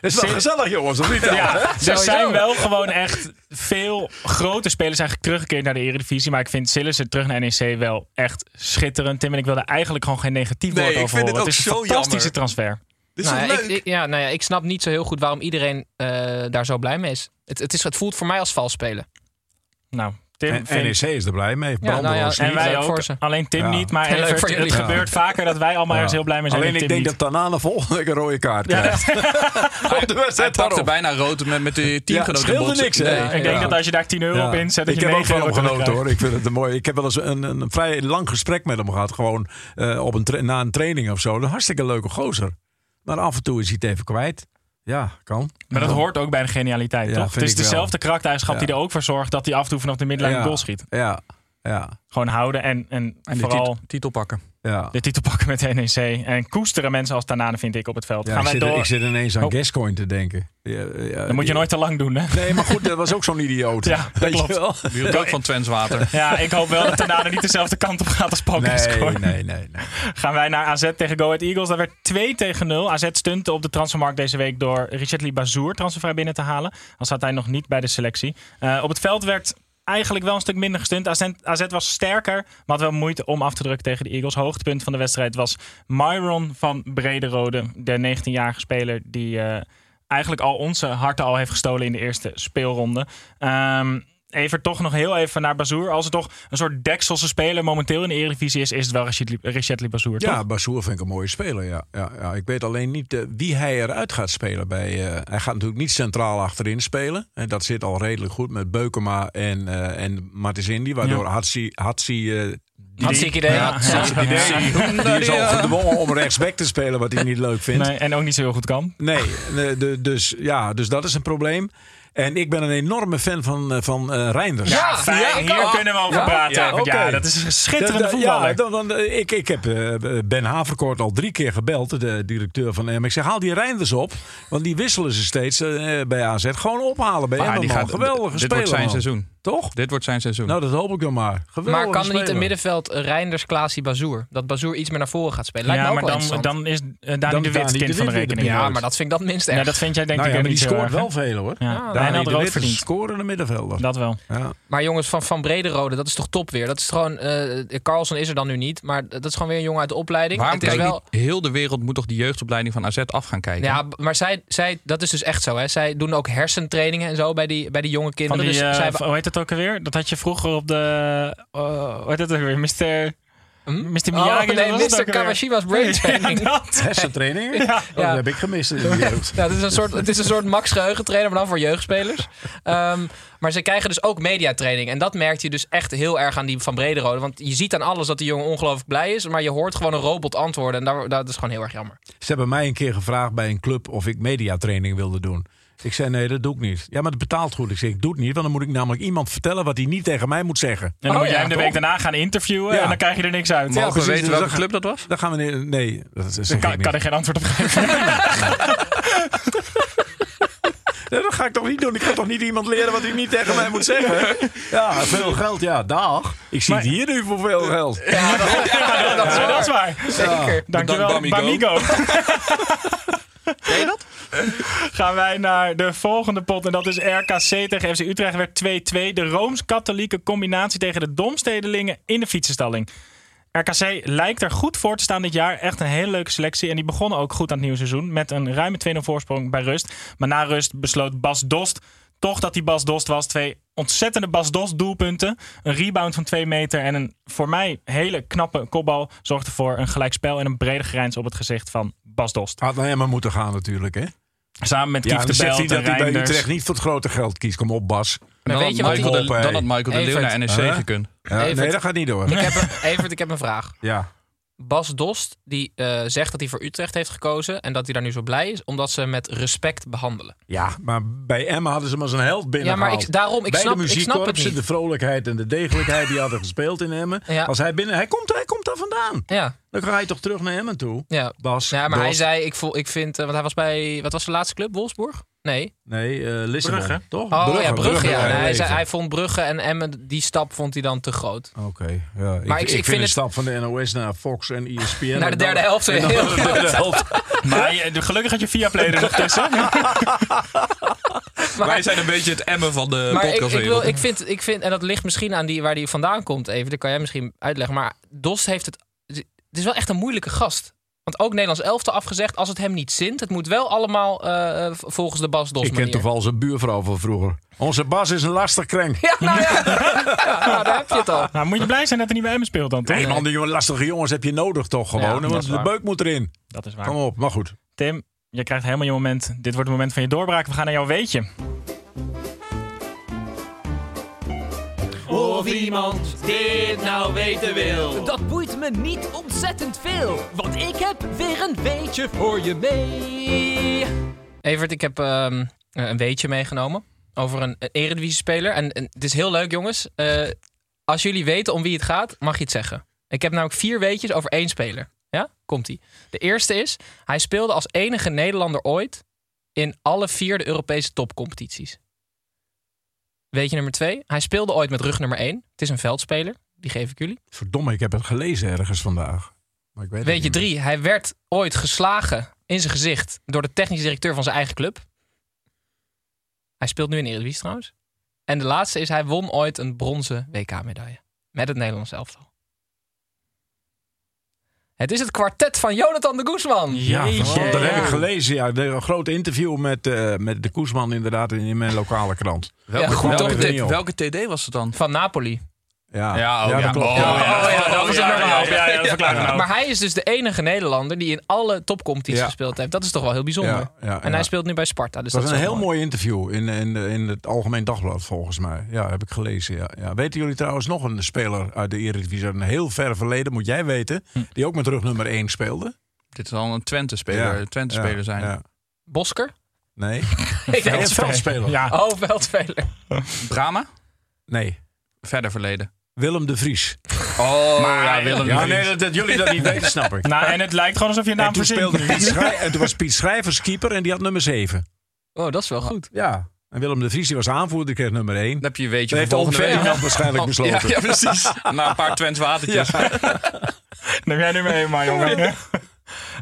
Het is wel gezellig, jongens, of niet? Ja, er Sowieso. zijn wel gewoon echt veel grote spelers eigenlijk teruggekeerd naar de Eredivisie. Maar ik vind Sillissen terug naar NEC wel echt schitterend. Tim en ik wilde eigenlijk gewoon geen negatief Nee, woord ik over vind horen. het Het is ook een fantastische jammer. transfer. Dit is Nou toch ja, leuk? ik, ik- ja, nou ja, ik snap niet zo heel goed waarom iedereen eh, daar zo blij mee is. Het, het, is. het voelt voor mij als vals spelen. Nou, Tim En vindt- NEC is er blij mee. Ja, nou ja, En niet. wij ook. Alleen Tim Ja. niet. Maar Evert, het gebeurt vaker dat wij allemaal ergens heel blij mee zijn. Alleen en ik Tim denk niet. dat Tanane volgende week een rode kaart Ja. krijgt. Op de Hij wedstrijd pakte bijna rood met, met de Ja, teamgenoten. het botsen. niks, hè? Nee. Ik denk Ja. dat als je daar 10 euro op inzet, dat ik je heb ook 9 van euro hem genoten hoor. Ik vind het een mooi. Ik heb wel eens een, een, een vrij lang gesprek met hem gehad. Gewoon eh, op een na een training of zo. Een hartstikke leuke gozer. Maar af en toe is hij het even kwijt. Ja, kan. Maar dat hoort ook bij de genialiteit, Ja, toch? Het is dezelfde karaktereigenschap Ja. die er ook voor zorgt dat hij af en toe vanaf de middenlijn Ja. een goal schiet. Ja, ja, Gewoon houden en, en, vooral titel pakken. Ja. de titel pakken met NEC. En koesteren mensen als Tanane, vind ik, op het veld. Ja, Gaan ik, wij zit, door? ik zit ineens aan Oh. Gascoigne te denken. Ja, ja, Dan moet je nooit te lang doen, hè? Nee, maar goed, dat was ook zo'n idioot. Ja, dat Weet je klopt. wel? Die ook van Twents water. Ja, ik hoop wel dat Tanane niet dezelfde kant op gaat als Paul Nee, nee, nee, nee. Gaan wij naar AZ tegen Go Ahead Eagles. Dat werd 2 tegen 0. AZ stunte op de transfermarkt deze week door Richard Lee Bazour transfervrij binnen te halen. Al zat hij nog niet bij de selectie. Eh, op het veld werd eigenlijk wel een stuk minder gestunt. AZ, AZ was sterker, maar had wel moeite om af te drukken tegen de Eagles. Hoogtepunt van de wedstrijd was Myron van Brederode. De 19-jarige speler die eh, eigenlijk al onze harten al heeft gestolen in de eerste speelronde. Ehm Even toch nog heel even naar Bazoer. Als er toch een soort dekselse speler momenteel in de Eredivisie is, is het wel Lee Bazoer, toch? Ja, Bassoer vind ik een mooie speler. Ja. Ja, ja. Ik weet alleen niet eh, wie hij eruit gaat spelen. Bij, eh, hij gaat natuurlijk niet centraal achterin spelen. En dat zit al redelijk goed met Beukema en, eh en Martins Indy. Waardoor Hatsi, Hatsi eh, die, Hartstikke idee. Ja. die, die is al gedwongen om rechtsback te spelen, wat hij niet leuk vindt. Nee, en ook niet zo heel goed kan. Nee, de, de- dus, ja, dus dat is een probleem. En ik ben een enorme fan van, eh, van eh Reinders. Ja, Fijn, ja, hier ook. kunnen we over Ja? praten. Ja. Ja, dat is een schitterende voetballer. Ja, dan, dan, eh, ik, ik heb eh, Ben Haverkoort al drie keer gebeld, de directeur van Emmen. Ik zeg, haal die Reinders op. Want die wisselen ze steeds eh, bij AZ. Gewoon ophalen bij Maar Emmen. die man. gaat, Geweldige dit wordt zijn man. seizoen. Toch? Dit wordt zijn seizoen. Nou, dat hoop ik dan maar. Geweldige Maar kan er niet een middenveld Reinders, Klaasie, Bazoer? Dat Bazoer iets meer naar voren gaat spelen. Lijkt ja, me ook maar wel dan, dan is Dani Dan de Wit kind van de rekening. ja, maar dat vind ik dat minst Ja, erg. dat vind jij denk Nou ik ja, die niet zo scoort wel veel hoor. De rood Wit is een verdiend. scorende middenvelder. Dat wel. Ja. Maar jongens, van Van Brederode, dat is toch top weer? Dat is gewoon, eh Carlson is er dan nu niet, maar dat is gewoon weer een jongen uit de opleiding. Waarom het is wel, niet heel de wereld moet toch die jeugdopleiding van AZ af gaan kijken? ja, maar zij, zij, dat is dus echt zo. Hè? Zij doen ook hersentrainingen en zo bij die, bij die jonge Van kinderen. die, dus eh, zij, hoe heet het ook alweer? Dat had je vroeger op de... eh, hoe heet het ook weer? Mr. Hm? Mr. Oh, Miyagi. nee, dat was het Mr. Kawashima's brain training. Ja, dat. Hersentraining? Ja. Oh, dat heb ik gemist in de jeugd. Ja, het, is een soort, het is een soort Max geheugentrainer, maar dan voor jeugdspelers. Ehm, maar ze krijgen dus ook mediatraining. En dat merkt je dus echt heel erg aan die van Brederode. Want je ziet aan alles dat die jongen ongelooflijk blij is. Maar je hoort gewoon een robot antwoorden. En daar, dat is gewoon heel erg jammer. Ze hebben mij een keer gevraagd bij een club of ik mediatraining wilde doen. Ik zei nee, dat doe ik niet. Ja, maar het betaalt goed. Ik zeg ik doe het niet, want dan moet ik namelijk iemand vertellen wat hij niet tegen mij moet zeggen. En dan Oh moet ja, jij hem de week daarna gaan interviewen Ja. en dan krijg je er niks uit. Ja, Mogen we precies, weten dus welke club dat was? Dan gaan we nee, nee dat is kan, ik kan er geen antwoord op geven. Nee, dat ga ik toch niet doen. Ik ga toch niet iemand leren wat hij niet tegen mij moet zeggen. Ja, veel geld, ja, dag. Ik zie het hier nu voor veel geld. Ja, dat, Ja, dat, is, dat is waar. zeker. Dankjewel, Bamigo. Ken je dat? Gaan wij naar de volgende pot. En dat is RKC tegen FC Utrecht. Werd 2-2. De Rooms-Katholieke combinatie tegen de Domstedelingen in de fietsenstalling. RKC lijkt er goed voor te staan dit jaar. Echt een hele leuke selectie. En die begonnen ook goed aan het nieuwe seizoen. Met een ruime 2-0 voorsprong bij rust. Maar na rust besloot Bas Dost toch dat die Bas Dost was. Twee ontzettende Bas Dost doelpunten. Een rebound van 2 meter. En een voor mij hele knappe kopbal. Zorgde voor een gelijkspel en een brede grijns op het gezicht van Bas Dost. Had naar Emma moeten gaan natuurlijk, hè? Samen met Kief Ja, de Belt dat hij bij. Utrecht niet voor het grote geld kiest. Kom op, Bas. Maar dan, weet je had wat Michael de, dan had Michael de Leeuw naar NEC Huh? gekund. Ja, nee, dat gaat niet door. Ik heb een, Evert, ik heb een vraag. Ja. Bas Dost die eh, zegt dat hij voor Utrecht heeft gekozen en dat hij daar nu zo blij is, omdat ze hem met respect behandelen. ja, maar bij Emma hadden ze maar zijn held binnen Ja, maar ik, daarom, ik bij snap, de ik snap het muziekkorpsen, niet. de vrolijkheid en de degelijkheid die hadden gespeeld in Emmen. Ja. Als hij binnen, hij komt, hij komt daar vandaan. Ja, Dan ga je toch terug naar Emmen toe. ja. Bas, ja maar hij zei, ik, voel, ik vind, eh, want hij was bij, wat was de laatste club? Wolfsburg? Nee. Nee, eh Lissabon, Brugge. toch? Oh ja, Brugge. ja. ja, Nee, hij, zei, hij vond Brugge en Emmen, die stap vond hij dan te groot. Oké, ja. Maar ik, ik- ik vind, vind de het- stap van de NOS naar Fox en ESPN. Naar de derde helft en dan heel naar de derde helft. Maar je- gelukkig had je via player er nog tussen. Wij zijn een beetje het emmen van de Maar ik, ik, podcastwereld. wil, ik, vind, ik vind, en dat ligt misschien aan die, waar die vandaan komt even, dat kan jij misschien uitleggen. Maar Dos heeft het, het is wel echt een moeilijke gast. Want ook Nederlands elftal afgezegd, als het hem niet zint, het moet wel allemaal eh, v- volgens de Bas Dos Ik ken toevallig zijn buurvrouw van vroeger. Onze Bas is een lastig krenk. Ja, nou ja. ja, nou, daar heb je het al. nou, moet je blij zijn dat hij niet bij hem speelt dan, toch? Nee man, die lastige jongens heb je nodig toch gewoon. Ja, want de beuk moet erin. Dat is waar. Kom op, maar goed. Tim, je krijgt helemaal je moment. Dit wordt het moment van je doorbraak. We gaan naar jouw weetje. Of iemand dit nou weten wil. Dat boeit me niet ontzettend veel, want ik heb weer een weetje voor je mee. Evert, ik heb ehm, een weetje meegenomen over een, een eredivisie-speler. En, en het is heel leuk, jongens. Eh, als jullie weten om wie het gaat, mag je het zeggen. Ik heb namelijk vier weetjes over één speler. Ja, komt-ie. De eerste is, hij speelde als enige Nederlander ooit in alle vier de Europese topcompetities. Weetje nummer twee, hij speelde ooit met rug nummer één. Het is een veldspeler, die geef ik jullie. Verdomme, ik heb het gelezen ergens vandaag. Maar ik weet meer. drie, hij werd ooit geslagen in zijn gezicht door de technische directeur van zijn eigen club. Hij speelt nu in Eredivisie trouwens. En de laatste is, hij won ooit een bronzen WK-medaille. Met het Nederlands elftal. Het is het kwartet van Jonathan de Guzman. Ja, Jeetje. dat heb ik gelezen. Ja, een groot interview met, eh, met de Koesman inderdaad in, in mijn lokale krant. Welke, Ja, goed, welke, toch? TD welke TD was het dan? Van Napoli. Ja, Ja, oh, dat ja. klopt. Oh, Ja. ja. Oh ja, dat was het ja, normaal. ja, ja, ja, dat verklaart het. Maar hij is dus de enige Nederlander die in alle topcompetities Ja. gespeeld heeft. Dat is toch wel heel bijzonder. Ja, ja, En ja. hij speelt nu bij Sparta. Dus Dat dat was is een heel mooi interview in, in, in het Algemeen Dagblad, volgens mij. Ja, heb ik gelezen. Ja. Ja. Weten jullie trouwens nog een speler uit de Eredivisie uit een heel ver verleden, moet jij weten, die ook met rug nummer 1 speelde? Dit zal een Twente-speler ja, zijn. ja. Bosker? Nee. Ik denk Een veldspeler. Ja. Oh, veldspeler. Brama? Nee. Verder verleden. Willem de Vries. Oh, Maar- ja, Willem Ja, de Vries. nee, dat, dat jullie dat niet weten, snap ik. Nou, en het lijkt gewoon alsof je En naam toen, verzint. speelde Piet Schrij- en toen was Piet Schrijvers keeper en die had nummer 7. Oh, dat is wel goed. Ja. En Willem de Vries die was aanvoerder, die kreeg nummer 1. Dan heb je een weetje Dat heeft Oom. Ferdinand waarschijnlijk Oh, besloten. Ja, ja, precies. Na een paar Twents watertjes. Neem jij nummer 1 maar, jongen.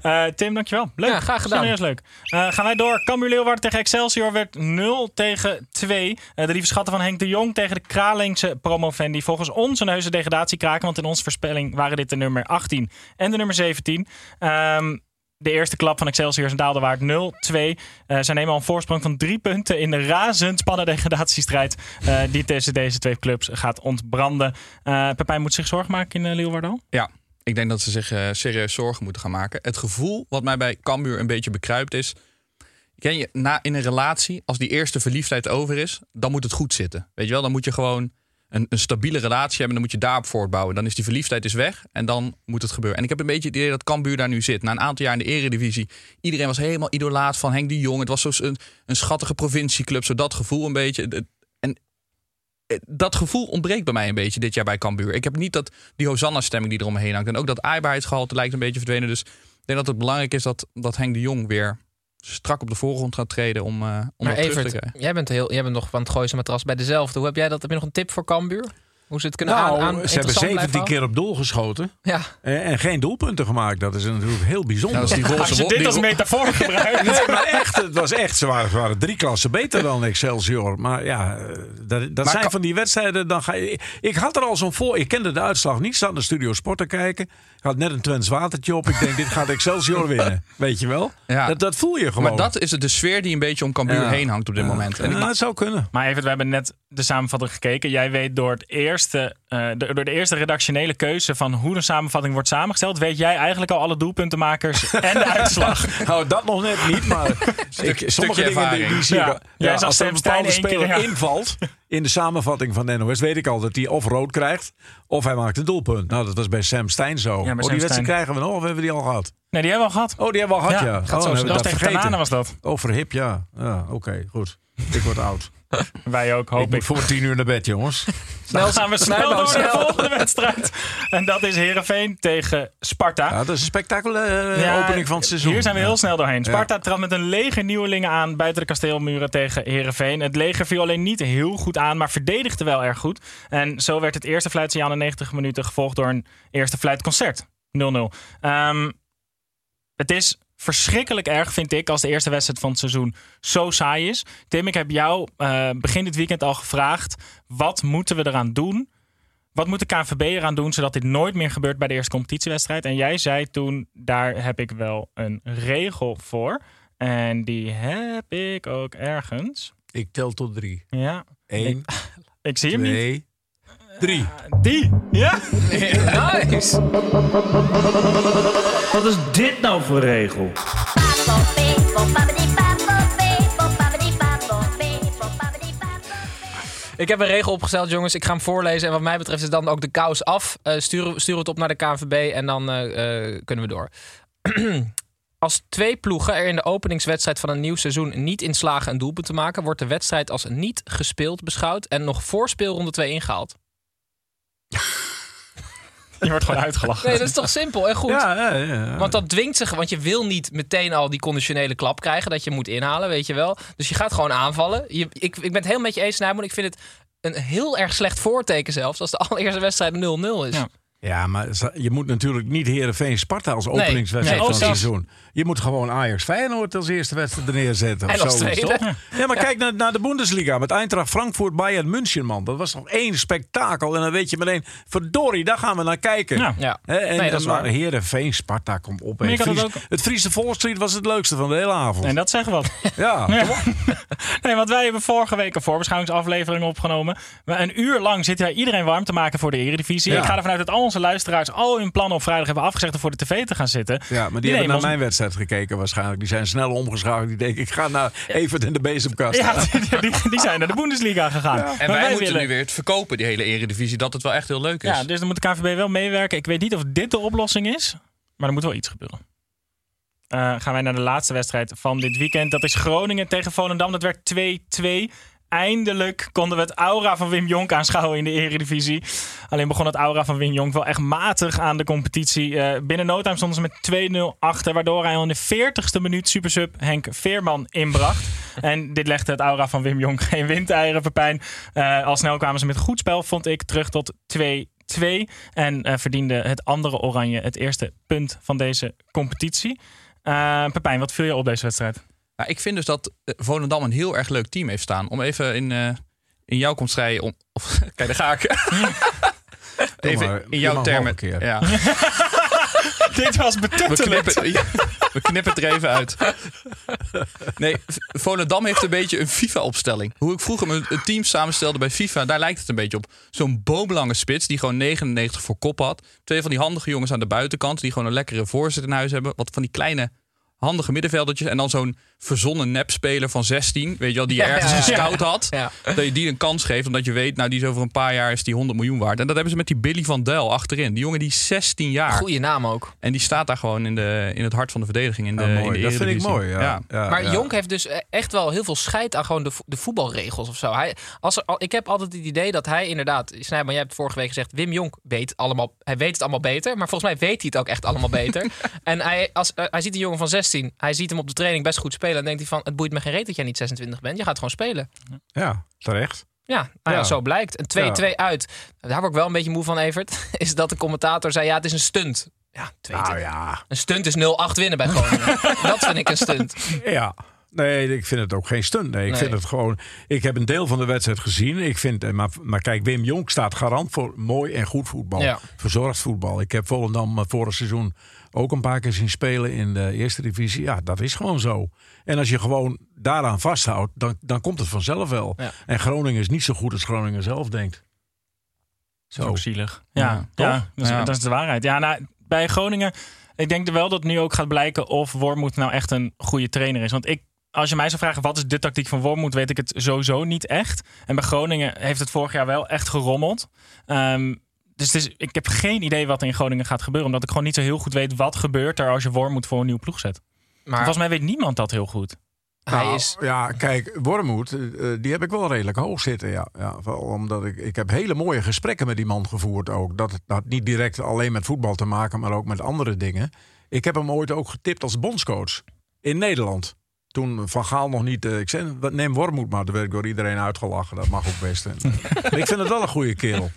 Eh, Tim, dankjewel. Leuk. Ja, graag gedaan. Serieus leuk. Eh, gaan wij door. Cambuur Leeuwarden tegen Excelsior werd 0 tegen 2. Eh, de lieve schatten van Henk de Jong tegen de Kralingse promoven die volgens ons een heuse degradatie kraken. Want in onze voorspelling waren dit de nummer 18 en de nummer 17. Ehm, de eerste klap van Excelsior is een daaldewaard 0-2. Eh zij nemen al een voorsprong van drie punten in de razendspannende degradatiestrijd. eh, die tussen deze twee clubs gaat ontbranden. Eh Pepijn moet zich zorgen maken in uh, Leeuwarden? Ja, ik denk dat ze zich eh, serieus zorgen moeten gaan maken. Het gevoel wat mij bij Cambuur een beetje bekruipt is... Ken je, na, in een relatie, als die eerste verliefdheid over is... dan moet het goed zitten. Weet je wel, dan moet je gewoon een, een stabiele relatie hebben... dan moet je daarop voortbouwen. Dan is die verliefdheid is weg en dan moet het gebeuren. En ik heb een beetje het idee dat Cambuur daar nu zit. Na een aantal jaar in de eredivisie... iedereen was helemaal idolaat van Henk de Jong. Het was zo een, een schattige provincieclub, zo dat gevoel een beetje... Eh, dat gevoel ontbreekt bij mij een beetje dit jaar bij Cambuur. Ik heb niet dat die Hosanna-stemming die eromheen hangt. En ook dat aaibaarheidsgehalte lijkt een beetje verdwenen. Dus ik denk dat het belangrijk is dat, dat Henk de Jong weer strak op de voorgrond gaat treden om, eh om Maar terug te Evert, krijgen. jij bent, heel, jij bent nog van het Gooise matras bij dezelfde. Hoe heb jij dat? Heb je nog een tip voor Cambuur? Hoe ze het kunnen Nou, aan, aan ze hebben interessant 17 blijven keer op doel geschoten. Ja. En, en geen doelpunten gemaakt. Dat is natuurlijk heel bijzonder. Nou, als die Als je dit als metafoor gebruikt. Nee, maar echt, het was echt. Ze waren, ze waren drie klassen beter dan Excelsior. Maar ja, eh, dat, dat Maar zijn van die wedstrijden. Dan ga je, ik had er al zo'n voor. Ik kende de uitslag niet. Zat naar de Studio Sport te kijken. Ik had net een Twents watertje op. Ik denk, dit gaat Excelsior winnen. Weet je wel? Ja. Dat, dat voel je gewoon. Maar dat is het, de sfeer die een beetje om Cambuur Ja. heen hangt op dit moment. En ik het zou kunnen. Maar even, we hebben net de samenvatting gekeken. Jij weet door, het eerste, eh, de- door de eerste redactionele keuze van hoe een samenvatting wordt samengesteld, weet jij eigenlijk al alle doelpuntenmakers en de uitslag. Nou, dat nog net niet, maar ik, sommige dingen die, die zie. Ja. Ja, als er een Sam Stein bepaalde keer, speler ja. invalt in de samenvatting van de NOS, weet ik al dat hij of rood krijgt of hij maakt een doelpunt. Nou, dat was bij Sam Stein zo. oh, Sam die wedstrijd krijgen we nog of hebben we die al gehad? Nee, die hebben we al gehad. Oh, die hebben we al gehad, ja. gaat oh, zo dan snel. hebben we Dat was dat tegen vergeten. Tanane was dat. Oh, verhip, ja. ja Oké, goed. Ik word oud. Wij ook, hoop ik ik. moet voor tien uur naar bed, jongens. Dan gaan we snel snel, door naar de snel. volgende wedstrijd. En dat is Herenveen tegen Sparta. Ja, dat is een spectaculaire Ja, opening van het seizoen. Hier zijn we heel snel doorheen. Ja. Sparta trad met een leger nieuwelingen aan buiten de kasteelmuren tegen Herenveen. Het leger viel alleen niet heel goed aan, maar verdedigde wel erg goed. En zo werd het eerste fluitsignaal na 90 minuten gevolgd door een eerste fluitconcert. 0-0. Ehm, het is verschrikkelijk erg, vind ik, als de eerste wedstrijd van het seizoen zo saai is. Tim, ik heb jou eh, begin dit weekend al gevraagd: wat moeten we eraan doen? Wat moet de KNVB eraan doen zodat dit nooit meer gebeurt bij de eerste competitiewedstrijd? En jij zei toen: daar heb ik wel een regel voor. En die heb ik ook ergens. Ik tel tot drie. Ja. Eén, Ik zie hem niet. Drie. Die! Ja? Nice! Wat is dit nou voor regel? Ik heb een regel opgesteld, jongens. Ik ga hem voorlezen. En wat mij betreft is dan ook de kous af. Eh stuur, stuur het op naar de KNVB en dan eh, eh, kunnen we door. Als twee ploegen er in de openingswedstrijd van een nieuw seizoen niet in slagen een doelpunt te maken, wordt de wedstrijd als niet gespeeld beschouwd en nog voor speelronde 2 ingehaald. Je wordt gewoon uitgelachen. Nee, dat is toch simpel en goed. Ja, ja, ja. Want dat dwingt zich, want je wil niet meteen al die conditionele klap krijgen dat je moet inhalen, weet je wel. Dus je gaat gewoon aanvallen. Je, ik, ik ben het heel met je eens, Nijman. Ik vind het een heel erg slecht voorteken zelfs als de allereerste wedstrijd 0-0 is. Ja. Ja, maar je moet natuurlijk niet Heerenveen Sparta als openingswedstrijd Nee, van het ook seizoen. Je moet gewoon Ajax Feyenoord als eerste wedstrijd er neerzetten. En of toch? Ja, maar kijk naar, naar de Bundesliga met Eintracht Frankfurt, Bayern München, man. Dat was nog één spektakel. En dan weet je meteen, verdorie, daar gaan we naar kijken. Ja. En Nee, dat is maar waar. Heerenveen, Sparta, komt op. Het, kan het Fries, het Friese Volkslied was het leukste van de hele avond. En dat zeggen wat. ja. Ja. Nee, want wij hebben vorige week een voorbeschouwingsaflevering opgenomen. Een uur lang zitten wij iedereen warm te maken voor de Eredivisie. Ja. Ik ga ervan uit dat al onze luisteraars al hun plannen op vrijdag hebben afgezegd om voor de tv te gaan zitten. Ja, maar die, hebben naar ons- mijn wedstrijd gekeken waarschijnlijk. Die zijn snel omgeschakeld. Die denken, ik ga naar Evert in de bezemkast. Ja, die, die- die zijn naar de Bundesliga gegaan. En Maar wij, moeten willen- nu weer het verkopen, die hele eredivisie, dat het wel echt heel leuk is. Ja, dus dan moet de KVB wel meewerken. Ik weet niet of dit de oplossing is, maar er moet wel iets gebeuren. Eh, gaan wij naar de laatste wedstrijd van dit weekend. Dat is Groningen tegen Volendam. Dat werd 2-2. Eindelijk konden we het aura van Wim Jonk aanschouwen in de Eredivisie. Alleen begon het aura van Wim Jonk wel echt matig aan de competitie. Eh, binnen no time stonden ze met 2-0 achter. Waardoor hij al in de 40ste minuut supersub Henk Veerman inbracht. en dit legde het aura van Wim Jonk geen windeieren, Pepijn. Eh, al snel kwamen ze met goed spel, vond ik, terug tot 2-2. En eh, verdiende het andere Oranje het eerste punt van deze competitie. Pepijn, wat viel je op deze wedstrijd? Nou, ik vind dus dat eh, Volendam een heel erg leuk team heeft staan. Om even in, eh, in jouw constrij... Om, of, kijk, daar ga ik. even maar, in jouw termen. Ja. Dit was We betuttelend. knippen, we knippen het er even uit. Nee, Volendam heeft een beetje een FIFA-opstelling. Hoe ik vroeger mijn een team samenstelde bij FIFA, daar lijkt het een beetje op. Zo'n boomlange spits die gewoon 99 voor kop had. Twee van die handige jongens aan de buitenkant die gewoon een lekkere voorzet in huis hebben. Wat van die kleine handige middenveldertjes. En dan zo'n verzonnen nepspeler van 16, weet je wel, die je ergens ja, ja. gescout had. Ja. Dat je die een kans geeft, omdat je weet, nou die is over een paar jaar is die 100 miljoen waard. En dat hebben ze met die Billy van Del achterin. Die jongen die is 16 jaar. Goeie naam ook. En die staat daar gewoon in, de, in het hart van de verdediging. In de, Ja, in mooi. de Dat vind ik mooi. Ja. Ja, Maar ja. Jonk heeft dus e- echt wel heel veel scheid aan gewoon de, vo- de voetbalregels of zo. Hij, als er, al- ik heb altijd het idee dat hij inderdaad... Snijman, jij hebt vorige week gezegd... Wim Jonk weet, allemaal, hij weet het allemaal beter. Maar volgens mij weet hij het ook echt allemaal beter. en hij, als, eh, hij ziet een jongen van 16. Hij ziet hem op de training best goed spelen. En denkt hij van... Het boeit me geen reet dat jij niet 26 bent. Je gaat gewoon spelen. Ja, terecht. Ja, nou ja, Ja. zo blijkt. Een 2-2 uit. Daar word ik wel een beetje moe van, Evert. Is dat de commentator zei, ja, het is een stunt. Ja, 2-2. Nou ja. Een stunt is 0-8 winnen bij Groningen. dat vind ik een stunt. Ja. Nee, ik vind het ook geen stunt. Nee, ik Nee. vind het gewoon. Ik heb een deel van de wedstrijd gezien. Ik vind, eh, maar, maar kijk, Wim Jonk staat garant voor mooi en goed voetbal. Verzorgd voetbal. Ik heb Volendam eh, vorig seizoen ook een paar keer zien spelen in de eerste divisie. Ja, dat is gewoon zo. En als je gewoon daaraan vasthoudt, dan, dan komt het vanzelf wel. Ja. En Groningen is niet zo goed als Groningen zelf denkt. Ook zielig. Ja, Ja, dat, is, Ja. dat is de waarheid. Ja, nou, bij Groningen, ik denk wel dat nu ook gaat blijken of Wormoed nou echt een goede trainer is. Want ik, als je mij zou vragen wat is de tactiek van Wormoed, weet ik het sowieso niet echt. En bij Groningen heeft het vorig jaar wel echt gerommeld. Ehm, dus het is, ik heb geen idee wat er in Groningen gaat gebeuren. Omdat ik gewoon niet zo heel goed weet wat gebeurt er als je Wormoed voor een nieuwe ploeg zet. Maar Volgens mij weet niemand dat heel goed. hij Nou, is... Ja, kijk, Wormoed, eh, eh, die heb ik wel redelijk hoog zitten. Ja. Ja, vooral omdat ik, ik heb hele mooie gesprekken met die man gevoerd ook. Dat had niet direct alleen met voetbal te maken, maar ook met andere dingen. Ik heb hem ooit ook getipt als bondscoach in Nederland. Toen Van Gaal nog niet... eh, ik zei, neem Wormoed maar. Daar werd ik door iedereen uitgelachen. Dat mag ook best. Ik vind het wel een goede kerel.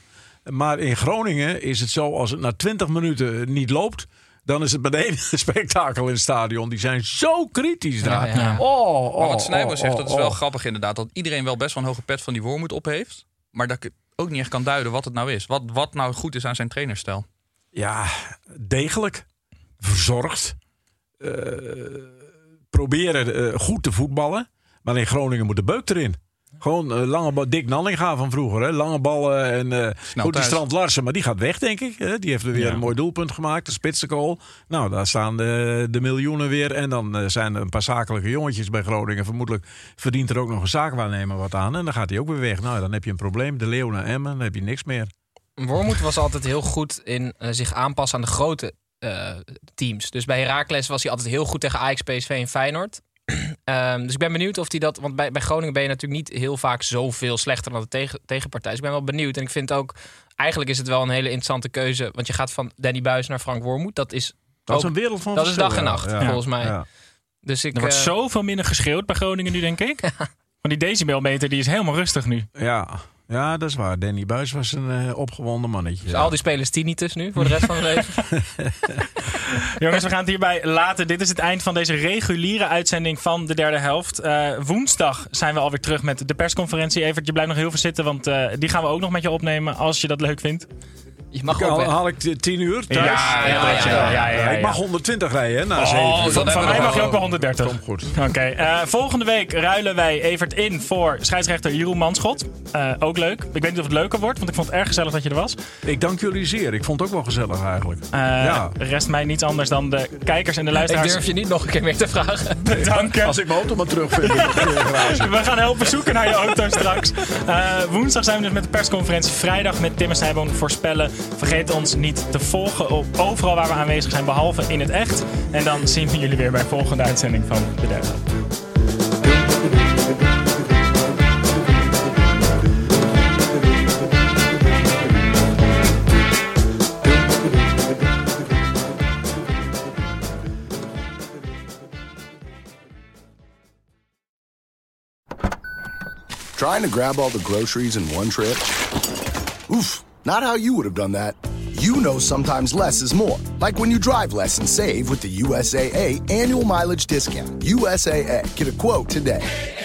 Maar in Groningen is het zo, als het na 20 minuten niet loopt... dan is het meteen een spektakel in het stadion. Die zijn zo kritisch daar. Ja, ja. Oh, oh, Maar wat oh, zegt, oh, dat is wel oh. grappig inderdaad. Dat iedereen wel best wel een hoge pet van die Wormoed op heeft. Maar dat ik ook niet echt kan duiden wat het nou is. Wat, wat nou goed is aan zijn trainerstijl. Ja, degelijk. Verzorgd. eh, proberen eh, goed te voetballen. Maar in Groningen moet de beuk erin. Gewoon eh, lange bal. Dick Nanninga van vroeger. Hè? Lange ballen. En, eh goed, die. Strand Larsen. Maar die gaat weg, denk ik. Hè? Die heeft er weer Ja. een mooi doelpunt gemaakt. De spitsengoal. Nou, daar staan de, de miljoenen weer. En dan eh, zijn er een paar zakelijke jongetjes bij Groningen. Vermoedelijk verdient er ook nog een zaakwaarnemer wat aan. En dan gaat hij ook weer weg. Nou, dan heb je een probleem. De Leeuw naar Emmen. Dan heb je niks meer. Wormoed was altijd heel goed in zich aanpassen aan de grote eh, teams. Dus bij Heracles was hij altijd heel goed tegen Ajax, PSV en Feyenoord. Ehm, dus ik ben benieuwd of hij dat... Want bij, bij Groningen ben je natuurlijk niet heel vaak zoveel slechter dan de tegen, tegenpartij. Dus ik ben wel benieuwd. En ik vind ook... Eigenlijk is het wel een hele interessante keuze. Want je gaat van Danny Buis naar Frank Wormoed. Dat is, Dat is een wereld van dat is dag en nacht, Ja. volgens mij. Ja. Dus ik... Er wordt eh, zoveel minder geschreeuwd bij Groningen nu, denk ik. Want die decibelmeter die is helemaal rustig nu. Ja, ja, dat is waar. Danny Buis was een eh, opgewonden mannetje. dus Ja. al die spelers tinnitus nu voor de rest van hun leven. Jongens, we gaan het hierbij laten. Dit is het eind van deze reguliere uitzending van de derde helft. Eh, woensdag zijn we alweer terug met de persconferentie. Evert, je blijft nog heel veel zitten, want eh, die gaan we ook nog met je opnemen als je dat leuk vindt. Je mag Haal, ook weg. haal ik de 10 uur thuis? Ja, ja, ja, ja, ja, ja, Ik ja. mag 120 rijden hè, na Oh, 7 van, van mij mag je ook wel 130. Kom goed. Oké, eh, volgende week ruilen wij Evert in voor scheidsrechter Jeroen Manschot. Eh, ook leuk. Ik weet niet of het leuker wordt, want ik vond het erg gezellig dat je er was. Ik dank jullie zeer. Ik vond het ook wel gezellig eigenlijk. Eh, Ja. Rest mij niets anders dan de kijkers en de Ik luisteraars durf je niet nog een keer meer te vragen. bedanken. Als ik mijn auto maar terugvind. We gaan helpen zoeken naar je auto straks. Eh, woensdag zijn we dus met de persconferentie. Vrijdag met Tim en Snijboom voorspellen. Vergeet ons niet te volgen op overal waar we aanwezig zijn, behalve in het echt. En dan zien we jullie weer bij de volgende uitzending van De Derde. Trying to grab all the groceries in one trip? Oof, not how you would have done that. You know sometimes less is more. Like when you drive less and save with the USAA annual mileage discount. USAA, get a quote today.